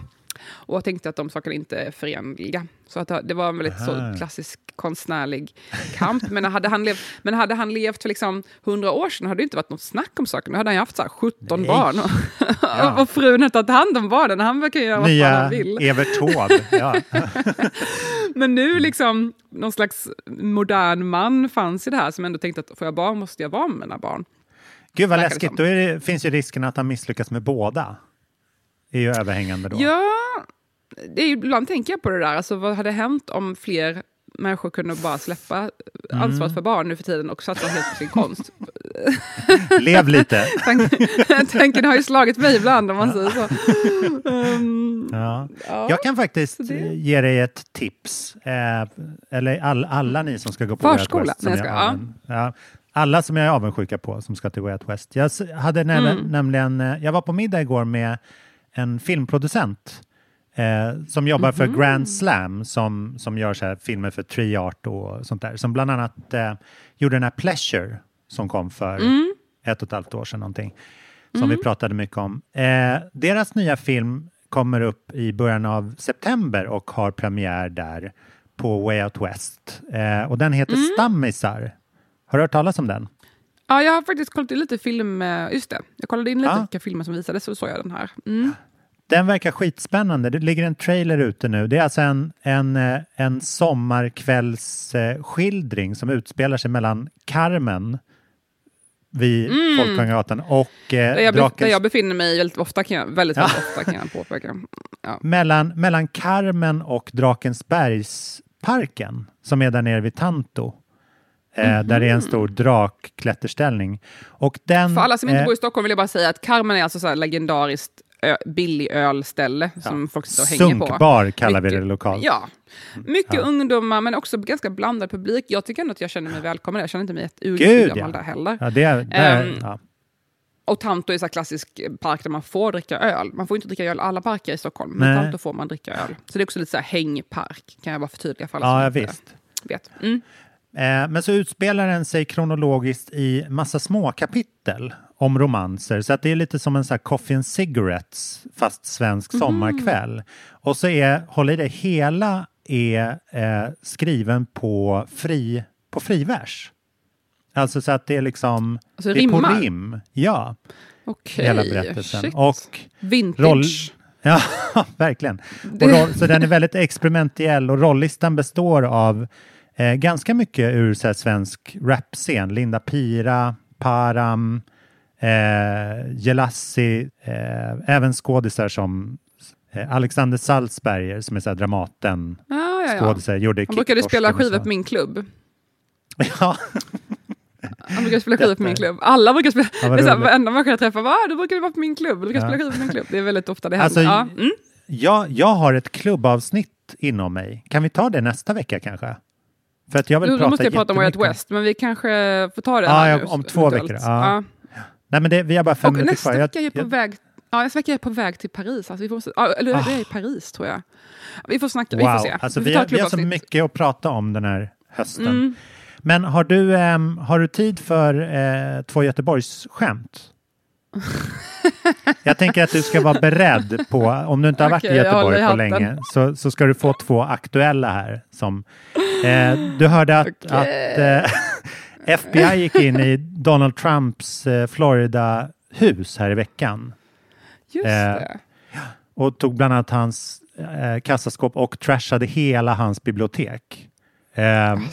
Speaker 2: Och tänkte att de sakerna inte är förenliga. Så att det var en väldigt så klassisk konstnärlig kamp. Men hade han levt, men hade han levt för liksom 100 år sedan hade det inte varit något snack om saken. Då hade han haft så här 17
Speaker 3: Nej.
Speaker 2: barn. Och,
Speaker 3: Ja.
Speaker 2: och frun hade tagit hand om barnen. Han verkar göra vad
Speaker 3: Nya
Speaker 2: han vill.
Speaker 3: Evert Taube. Ja.
Speaker 2: Men nu liksom någon slags modern man fanns i det här som ändå tänkte att får jag barn måste jag vara med mina barn.
Speaker 3: Gud vad
Speaker 2: det
Speaker 3: läskigt. Då det, finns ju risken att han misslyckas med båda. är ju överhängande då.
Speaker 2: Ja, det är, ibland tänker jag på det där. Alltså, vad hade hänt om fler människor kunde bara släppa
Speaker 3: Mm.
Speaker 2: ansvaret för barn nu för tiden och satsa helt på sin konst?
Speaker 3: Lev lite.
Speaker 2: Tanken, tanken har ju slagit mig ibland om man säger så. Um,
Speaker 3: Ja.
Speaker 2: Ja,
Speaker 3: Jag kan faktiskt
Speaker 2: det-
Speaker 3: ge dig ett tips. Eh, eller all, alla ni som ska gå på
Speaker 2: Förskola?
Speaker 3: West. som
Speaker 2: jag
Speaker 3: jag
Speaker 2: ja.
Speaker 3: ja. Alla som jag är avundsjuka på som ska till Way Out West. Jag hade nä-
Speaker 2: Mm.
Speaker 3: nämligen, eh, jag var på middag igår med en filmproducent eh, som jobbar för
Speaker 2: Mhm.
Speaker 3: Grand Slam som, som gör så här filmer för Triart och sånt där. Som bland annat eh, gjorde den här Pleasure som kom för
Speaker 2: Mm.
Speaker 3: ett och ett halvt år sedan någonting. Som
Speaker 2: Mm.
Speaker 3: vi pratade mycket om. Eh, deras nya film kommer upp i början av september och har premiär där på Way Out West. Eh, och den heter
Speaker 2: Mm.
Speaker 3: Stammisar. Har du hört talas om den?
Speaker 2: Ja, jag har faktiskt kollat in lite film, eh, just det. Jag kollade in lite
Speaker 3: Ja.
Speaker 2: vilka filmer som visades så såg jag den här. Mm.
Speaker 3: Den verkar skitspännande. Det ligger en trailer ute nu. Det är alltså en, en, eh, en sommarkvällsskildring som utspelar sig mellan Carmen vid
Speaker 2: Mm.
Speaker 3: Folkungagatan och
Speaker 2: Där,
Speaker 3: eh,
Speaker 2: jag, be- där
Speaker 3: Drakens
Speaker 2: jag befinner mig väldigt ofta, kan jag, väldigt, väldigt
Speaker 3: Ja.
Speaker 2: ofta kan jag påpeka. Ja.
Speaker 3: mellan, mellan Carmen och Drakensbergsparken som är där nere vid Tanto. Eh, Där det är en stor drakklätterställning. Och den,
Speaker 2: För alla som inte
Speaker 3: eh,
Speaker 2: bor i Stockholm vill jag bara säga att Carmen är alltså så här legendariskt ö- billig ölställe som folk sitter och hänger på.
Speaker 3: Sunkbar kallar vi
Speaker 2: Mycket-
Speaker 3: det lokalt.
Speaker 2: Ja, mycket
Speaker 3: Ja.
Speaker 2: ungdomar men också ganska blandad publik. Jag tycker ändå att jag känner mig välkommen där. Jag känner inte mig ett urgammal
Speaker 3: ja.
Speaker 2: där heller.
Speaker 3: ja, det är, där,
Speaker 2: Ehm,
Speaker 3: ja.
Speaker 2: Och Tanto är så här klassisk park där man får dricka öl. Man får inte dricka öl i alla parker i Stockholm, men
Speaker 3: Nej.
Speaker 2: Tanto får man dricka öl. Så det är också lite så här hängpark, kan jag bara förtydliga för alla
Speaker 3: Ja,
Speaker 2: som
Speaker 3: ja,
Speaker 2: inte
Speaker 3: visst.
Speaker 2: vet. Mm.
Speaker 3: Eh, men så utspelar den sig kronologiskt i massa små kapitel om romanser. Så att det är lite som en sån här coffee and cigarettes fast svensk
Speaker 2: Mhm.
Speaker 3: sommarkväll. Och så är, håll i det, hela är eh, skriven på, fri, på frivers. Alltså så att det är liksom...
Speaker 2: Alltså
Speaker 3: det är på rim. Ja.
Speaker 2: Okej,
Speaker 3: Hela berättelsen.
Speaker 2: shit.
Speaker 3: Och
Speaker 2: Vintage.
Speaker 3: Ja, verkligen. Och roll, så den är väldigt experimentell och rollistan består av eh, ganska mycket ur så här, svensk rapscen. Linda Pira, Param, eh, Jelassi, eh, även skådisar som eh, Alexander Salzberger som är så här, Dramaten
Speaker 2: ja, ja.
Speaker 3: skådisar. Gjorde
Speaker 2: Han brukade spela skivor på min klubb.
Speaker 3: Ja.
Speaker 2: Han brukar spela skivor på min klubb. Alla brukar spela.
Speaker 3: Ja,
Speaker 2: det är varenda människa jag träffar, va? Du brukar vara på min klubb. Du brukar
Speaker 3: Ja.
Speaker 2: spela skivor på min klubb. Det är väldigt ofta det händer.
Speaker 3: Alltså,
Speaker 2: ja. mm.
Speaker 3: jag, jag har ett klubbavsnitt inom mig. Kan vi ta det nästa vecka kanske? För att jag vill
Speaker 2: då
Speaker 3: prata
Speaker 2: måste jag prata om Way West, men vi kanske får ta det
Speaker 3: Ja,
Speaker 2: här
Speaker 3: ja,
Speaker 2: nu,
Speaker 3: om två veckor. Ja. Nej, men det, vi har bara fem
Speaker 2: Och
Speaker 3: minuter
Speaker 2: nästa
Speaker 3: kvar. Jag-
Speaker 2: vecka är jag på
Speaker 3: jag-
Speaker 2: väg Ja, nästa vecka är jag på väg till Paris. Alltså, vi får, eller
Speaker 3: Ah.
Speaker 2: det är i Paris tror jag. Vi får snacka, vi får
Speaker 3: Wow,
Speaker 2: se.
Speaker 3: alltså vi,
Speaker 2: ta
Speaker 3: har, vi har så mycket att prata om den här hösten.
Speaker 2: Mm.
Speaker 3: Men har du, ehm, har du tid för eh, två Göteborgsskämt? Jag tänker att du ska vara beredd på, om du inte har varit
Speaker 2: Okej,
Speaker 3: i
Speaker 2: jag
Speaker 3: Göteborg på länge, så, så ska du få två aktuella här. Som, eh, du hörde att,
Speaker 2: Okej.
Speaker 3: att eh, FBI gick in i Donald Trumps eh, Florida-hus här i veckan
Speaker 2: Just
Speaker 3: Eh,
Speaker 2: det.
Speaker 3: och tog bland annat hans eh, kassaskåp och trashade hela hans bibliotek.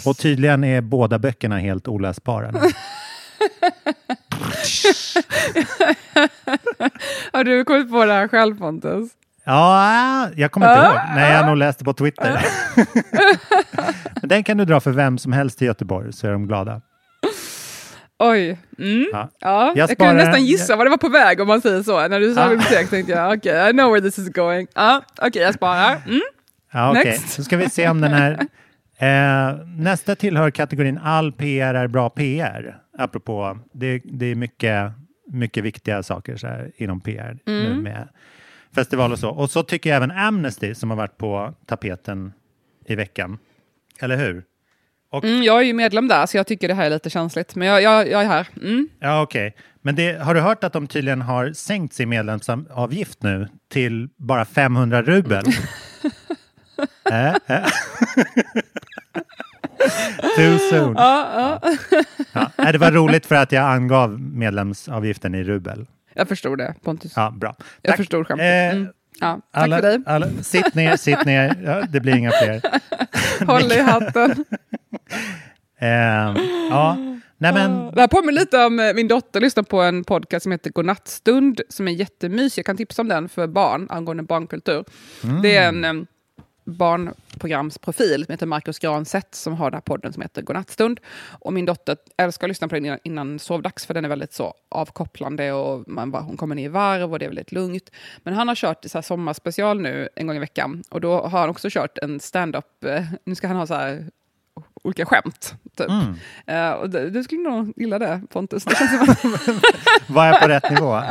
Speaker 3: Och tydligen är båda böckerna helt oläsbara. nu.
Speaker 2: Har du kommit på det här själv Pontus?
Speaker 3: Ja, jag kommer inte ihåg. Nej, jag nog läste på Twitter. Men den kan du dra för vem som helst i Göteborg så är de glada.
Speaker 2: Oj. Mm.
Speaker 3: Ja.
Speaker 2: Ja, jag,
Speaker 3: Jag
Speaker 2: kunde nästan gissa vad det var på väg om man säger så. När du sa
Speaker 3: Ah.
Speaker 2: bibliotek tänkte jag, okej, I know where this is going. Ja, okej, jag sparar. Mm.
Speaker 3: Ja.
Speaker 2: Next.
Speaker 3: Så ska vi se om den här... Eh, nästa tillhör kategorin all PR är bra PR. Apropå, det, det är mycket, mycket viktiga saker så här, inom PR nu
Speaker 2: Mm.
Speaker 3: med festival och så. Och så tycker jag även Amnesty som har varit på tapeten i veckan. Eller hur? Och,
Speaker 2: Mm, jag är ju medlem där, så jag tycker det här är lite känsligt. Men jag, jag, jag är här. Mm.
Speaker 3: Ja, okej. Men det, har du hört att de tydligen har sänkt sin medlemsavgift nu till bara 500 rubel? äh, äh. Too soon.
Speaker 2: Ja, ja.
Speaker 3: Ja, nej, det var roligt för att jag angav medlemsavgiften i rubel.
Speaker 2: Jag förstod det, Pontus.
Speaker 3: Ja, bra.
Speaker 2: Jag förstod skämtet.
Speaker 3: Eh,
Speaker 2: Mm. Ja, tack
Speaker 3: alla,
Speaker 2: för dig.
Speaker 3: Alla, sitt ner, sitt ner. Ja, det blir inga fler.
Speaker 2: Håll i hatten.
Speaker 3: Eh, ja, nej men...
Speaker 2: Det här påminner lite om eh, min dotter lyssnar på en podcast som heter Godnattstund som är jättemysig. Jag kan tipsa om den för barn angående barnkultur.
Speaker 3: Mm.
Speaker 2: Det är en barnprogramsprofil som heter Markus Granset som har den här podden som heter Godnattstund. Och min dotter älskar att lyssna på den innan, innan sovdags för den är väldigt så avkopplande och man bara, hon kommer ner i varv och det är väldigt lugnt. Men han har kört så här sommarspecial nu en gång i veckan och då har han också kört en stand-up. Eh, nu ska han ha så här olika skämt. Typ.
Speaker 3: Mm.
Speaker 2: Eh, och du, du skulle nog gilla det, Pontus. Det känns som att
Speaker 3: Var jag på rätt nivå?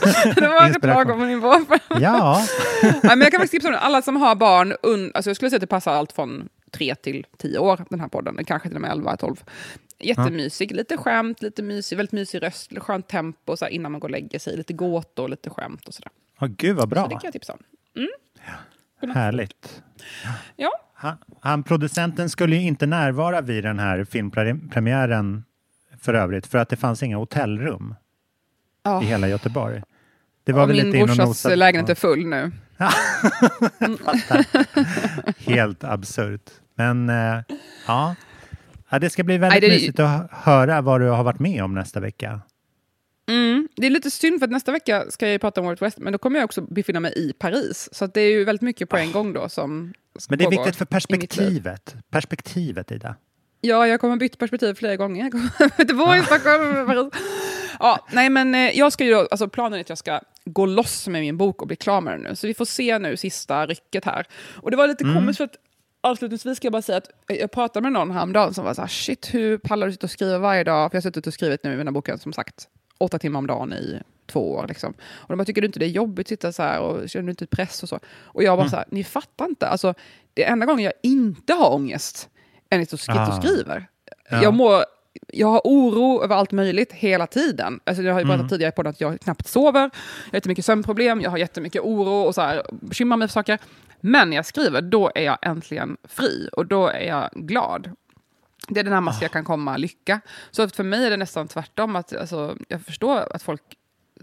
Speaker 2: det var rätt lagom nivå.
Speaker 3: Ja.
Speaker 2: Nej, men jag kan faktiskt tipsa om alla som har barn, un, alltså jag skulle säga att det passar allt från tre till tio år, den här podden. Kanske till och med 11, 12. Jättemysig, lite skämt, lite mysig, väldigt mysig röst, skönt tempo så här, innan man går och lägger sig. Lite gåtor, lite skämt och sådär.
Speaker 3: Oh, gud vad
Speaker 2: Så det
Speaker 3: bra.
Speaker 2: kan jag tipsa om.
Speaker 3: Härligt.
Speaker 2: Ja.
Speaker 3: Han, han, producenten skulle ju inte närvara vid den här filmpremiären för övrigt, för att det fanns inga hotellrum
Speaker 2: Ja.
Speaker 3: i hela Göteborg. Det var
Speaker 2: Och
Speaker 3: väl
Speaker 2: min
Speaker 3: lite
Speaker 2: brorsas lägenhet är full nu.
Speaker 3: Helt absurt. Men eh, ja. ja, det ska bli väldigt
Speaker 2: Nej, det-
Speaker 3: mysigt att hö- höra vad du har varit med om nästa vecka.
Speaker 2: Mm. Det är lite synd för att nästa vecka ska jag prata om World West, men då kommer jag också befinna mig i Paris. Så det är ju väldigt mycket på en gång då som
Speaker 3: Men det är viktigt för
Speaker 2: i
Speaker 3: perspektivet. Perspektivet, Ida.
Speaker 2: Ja, jag kommer byta perspektiv flera gånger. Jag kommer till Göteborg, Stockholm, Paris. Ja, nej, men eh, jag ska ju alltså planen är att jag ska gå loss med min bok och bli klar med den nu. Så vi får se nu sista rycket här. Och det var lite
Speaker 3: Mm.
Speaker 2: komiskt för att avslutningsvis ska jag bara säga att jag pratade med någon häromdagen som var så här, shit, hur pallar du sitta och skriva varje dag? För jag har suttit och skrivit nu i mina boken, som sagt, åtta timmar om dagen i två år. Liksom. Och de bara, tycker du inte det är jobbigt att sitta så här och känner du inte press och så? Och jag bara
Speaker 3: Mm.
Speaker 2: så här, ni fattar inte. Alltså, det enda gången jag inte har ångest är när jag sitter och
Speaker 3: Ah.
Speaker 2: skriver.
Speaker 3: Ja.
Speaker 2: Jag, mår, jag har oro över allt möjligt hela tiden. Alltså jag har ju pratat
Speaker 3: Mm.
Speaker 2: tidigare på att jag knappt sover, jag har jättemycket sömnproblem, jag har jättemycket oro och så här, bekymrar mig för saker. Men när jag skriver, då är jag äntligen fri och då är jag glad. Det är det närmaste jag kan komma lycka. Så för mig är det nästan tvärtom. Att, alltså, jag förstår att folk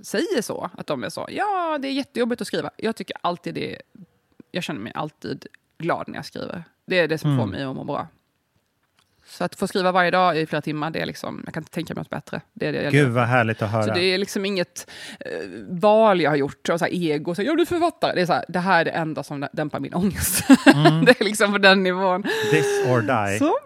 Speaker 2: säger så. Att de är så, ja det är jättejobbigt att skriva. Jag tycker alltid det, jag känner mig alltid glad när jag skriver. Det är det som får
Speaker 3: Mm.
Speaker 2: mig att må bra. Så att få skriva varje dag i flera timmar, det är liksom, jag kan inte tänka mig något bättre. Det är det jag
Speaker 3: Gud
Speaker 2: gör.
Speaker 3: vad härligt att höra.
Speaker 2: Så det är liksom inget eh, val jag har gjort, och så här ego, så här, jag blir författare. Det är, så här, det här är det enda som dämpar min ångest.
Speaker 3: Mm.
Speaker 2: det är liksom på den nivån.
Speaker 3: This or die.
Speaker 2: Så.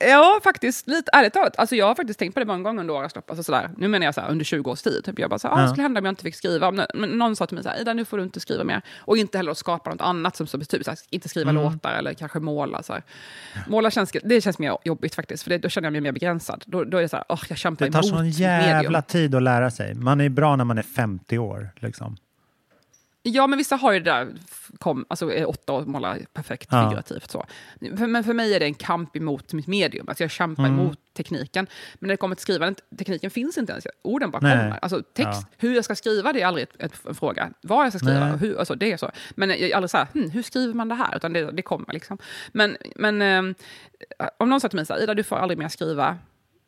Speaker 2: Ja, faktiskt. Lite ärligt talat. Alltså, jag har faktiskt tänkt på det många gånger under årens lopp. Alltså, sådär. Nu menar jag så här, under 20 års tid. Typ. Jag bara så här, ah,
Speaker 3: Ja.
Speaker 2: vad skulle hända om jag inte fick skriva? Men, men någon sa till mig så här, Ida, nu får du inte skriva mer. Och inte heller att skapa något annat, som så, typ, så här, inte skriva
Speaker 3: Mm.
Speaker 2: låtar eller kanske måla. Så här. Måla känns, det känns mer jobbigt faktiskt, för det, då känner jag mig mer begränsad. Då, då är det så här, oh, jag kämpar
Speaker 3: Det tar
Speaker 2: emot
Speaker 3: sån jävla
Speaker 2: medium.
Speaker 3: tid att lära sig. Man är bra när man är 50 år. Liksom.
Speaker 2: Ja, men vissa har ju det där, kom, alltså är åtta och målar perfekt
Speaker 3: Ja.
Speaker 2: figurativt. Så. För, men för mig är det en kamp emot mitt medium, alltså jag kämpar
Speaker 3: Mm.
Speaker 2: emot tekniken. Men när det kommer till skrivandet, tekniken finns inte ens, orden bara
Speaker 3: Nej.
Speaker 2: kommer. Alltså text,
Speaker 3: Ja.
Speaker 2: hur jag ska skriva, det är aldrig ett, ett, en fråga. Vad jag ska skriva,
Speaker 3: Nej.
Speaker 2: hur, alltså, det är så. Men jag är aldrig så här, hm, hur skriver man det här? Utan det, det kommer liksom. Men, men eh, om någon sa till mig så här, Ida, du får aldrig mer skriva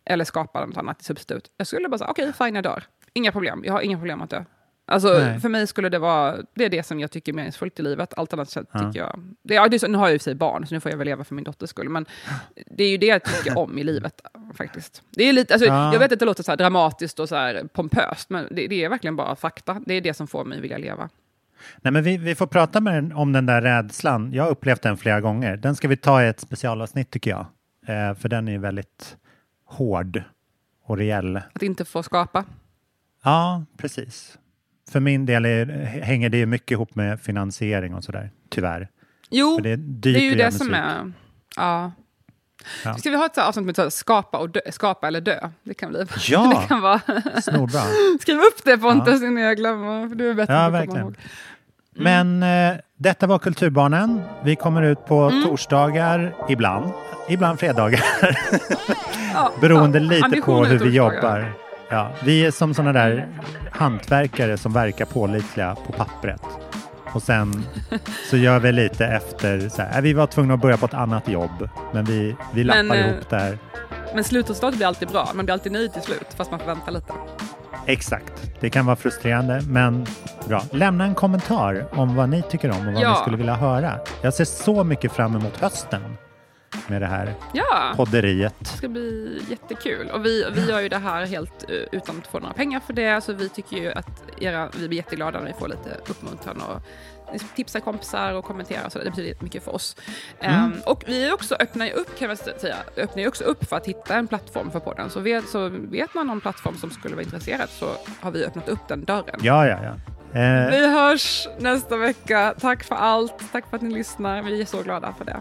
Speaker 2: eller skapa något annat substitut. Jag skulle bara säga, okej, fine, jag dör. Inga problem, jag har inga problem att dö. Alltså,
Speaker 3: Nej.
Speaker 2: för mig skulle det vara, det är det som jag tycker är meningsfullt i livet. Allt annat så
Speaker 3: Ja.
Speaker 2: tycker jag... Det, ja, det är så, nu har jag ju i och för sig barn, så nu får jag väl leva för min dotters skull. Men det är ju det jag tycker om i livet, faktiskt. Det är lite, alltså,
Speaker 3: Ja.
Speaker 2: Jag vet att det låter så dramatiskt och så här pompöst, men det, det är verkligen bara fakta. Det är det som får mig vilja leva.
Speaker 3: Nej, men vi, vi får prata med om den där rädslan. Jag har upplevt den flera gånger. Den ska vi ta i ett specialavsnitt tycker jag. Eh, för den är ju väldigt hård och rejäl.
Speaker 2: Att inte få skapa.
Speaker 3: Ja, precis. För min del är, hänger det mycket ihop med finansiering och sådär, tyvärr.
Speaker 2: Jo,
Speaker 3: För det är
Speaker 2: det är ju det som är... Ja.
Speaker 3: Ja.
Speaker 2: Ska vi ha ett avsnitt med så skapa, och dö, skapa eller dö? Det kan bli...
Speaker 3: Ja.
Speaker 2: det kan vara...
Speaker 3: Snorbra.
Speaker 2: Skriv upp det Pontus innan jag glömmer. För du är bättre
Speaker 3: Ja,
Speaker 2: på att komma ihåg.
Speaker 3: Men eh, detta var Kulturbarnen. Vi kommer ut på
Speaker 2: Mm.
Speaker 3: torsdagar ibland. Ibland fredagar.
Speaker 2: Ja,
Speaker 3: Beroende
Speaker 2: ja,
Speaker 3: lite på hur vi jobbar. Ja, vi är som sådana där hantverkare som verkar pålitliga på pappret. Och sen så gör vi lite efter, så här, äh, vi var tvungna att börja på ett annat jobb, men vi, vi lappar
Speaker 2: Men, eh,
Speaker 3: ihop där.
Speaker 2: Men slutresultatet blir alltid bra. Man blir alltid nöjd till slut, fast man får vänta lite.
Speaker 3: Exakt. Det kan vara frustrerande, men bra. Lämna en kommentar om vad ni tycker om och vad
Speaker 2: Ja.
Speaker 3: ni skulle vilja höra. Jag ser så mycket fram emot hösten med det här
Speaker 2: Ja,
Speaker 3: podderiet.
Speaker 2: det ska bli jättekul. Och vi, vi gör ju det här helt eh, utan att få några pengar för det. Så vi tycker ju att era, vi blir jätteglada när vi får lite uppmuntran och ni tipsar kompisar och kommenterar. Så det betyder mycket för oss.
Speaker 3: Mm.
Speaker 2: Ehm, och vi också öppnar ju upp kan säga, öppnar ju också upp för att hitta en plattform för podden. Så vet, så vet man någon plattform som skulle vara intresserad så har vi öppnat upp den dörren.
Speaker 3: Ja, ja, ja. Eh,
Speaker 2: Vi hörs nästa vecka. Tack för allt. Tack för att ni lyssnar. Vi är så glada för det.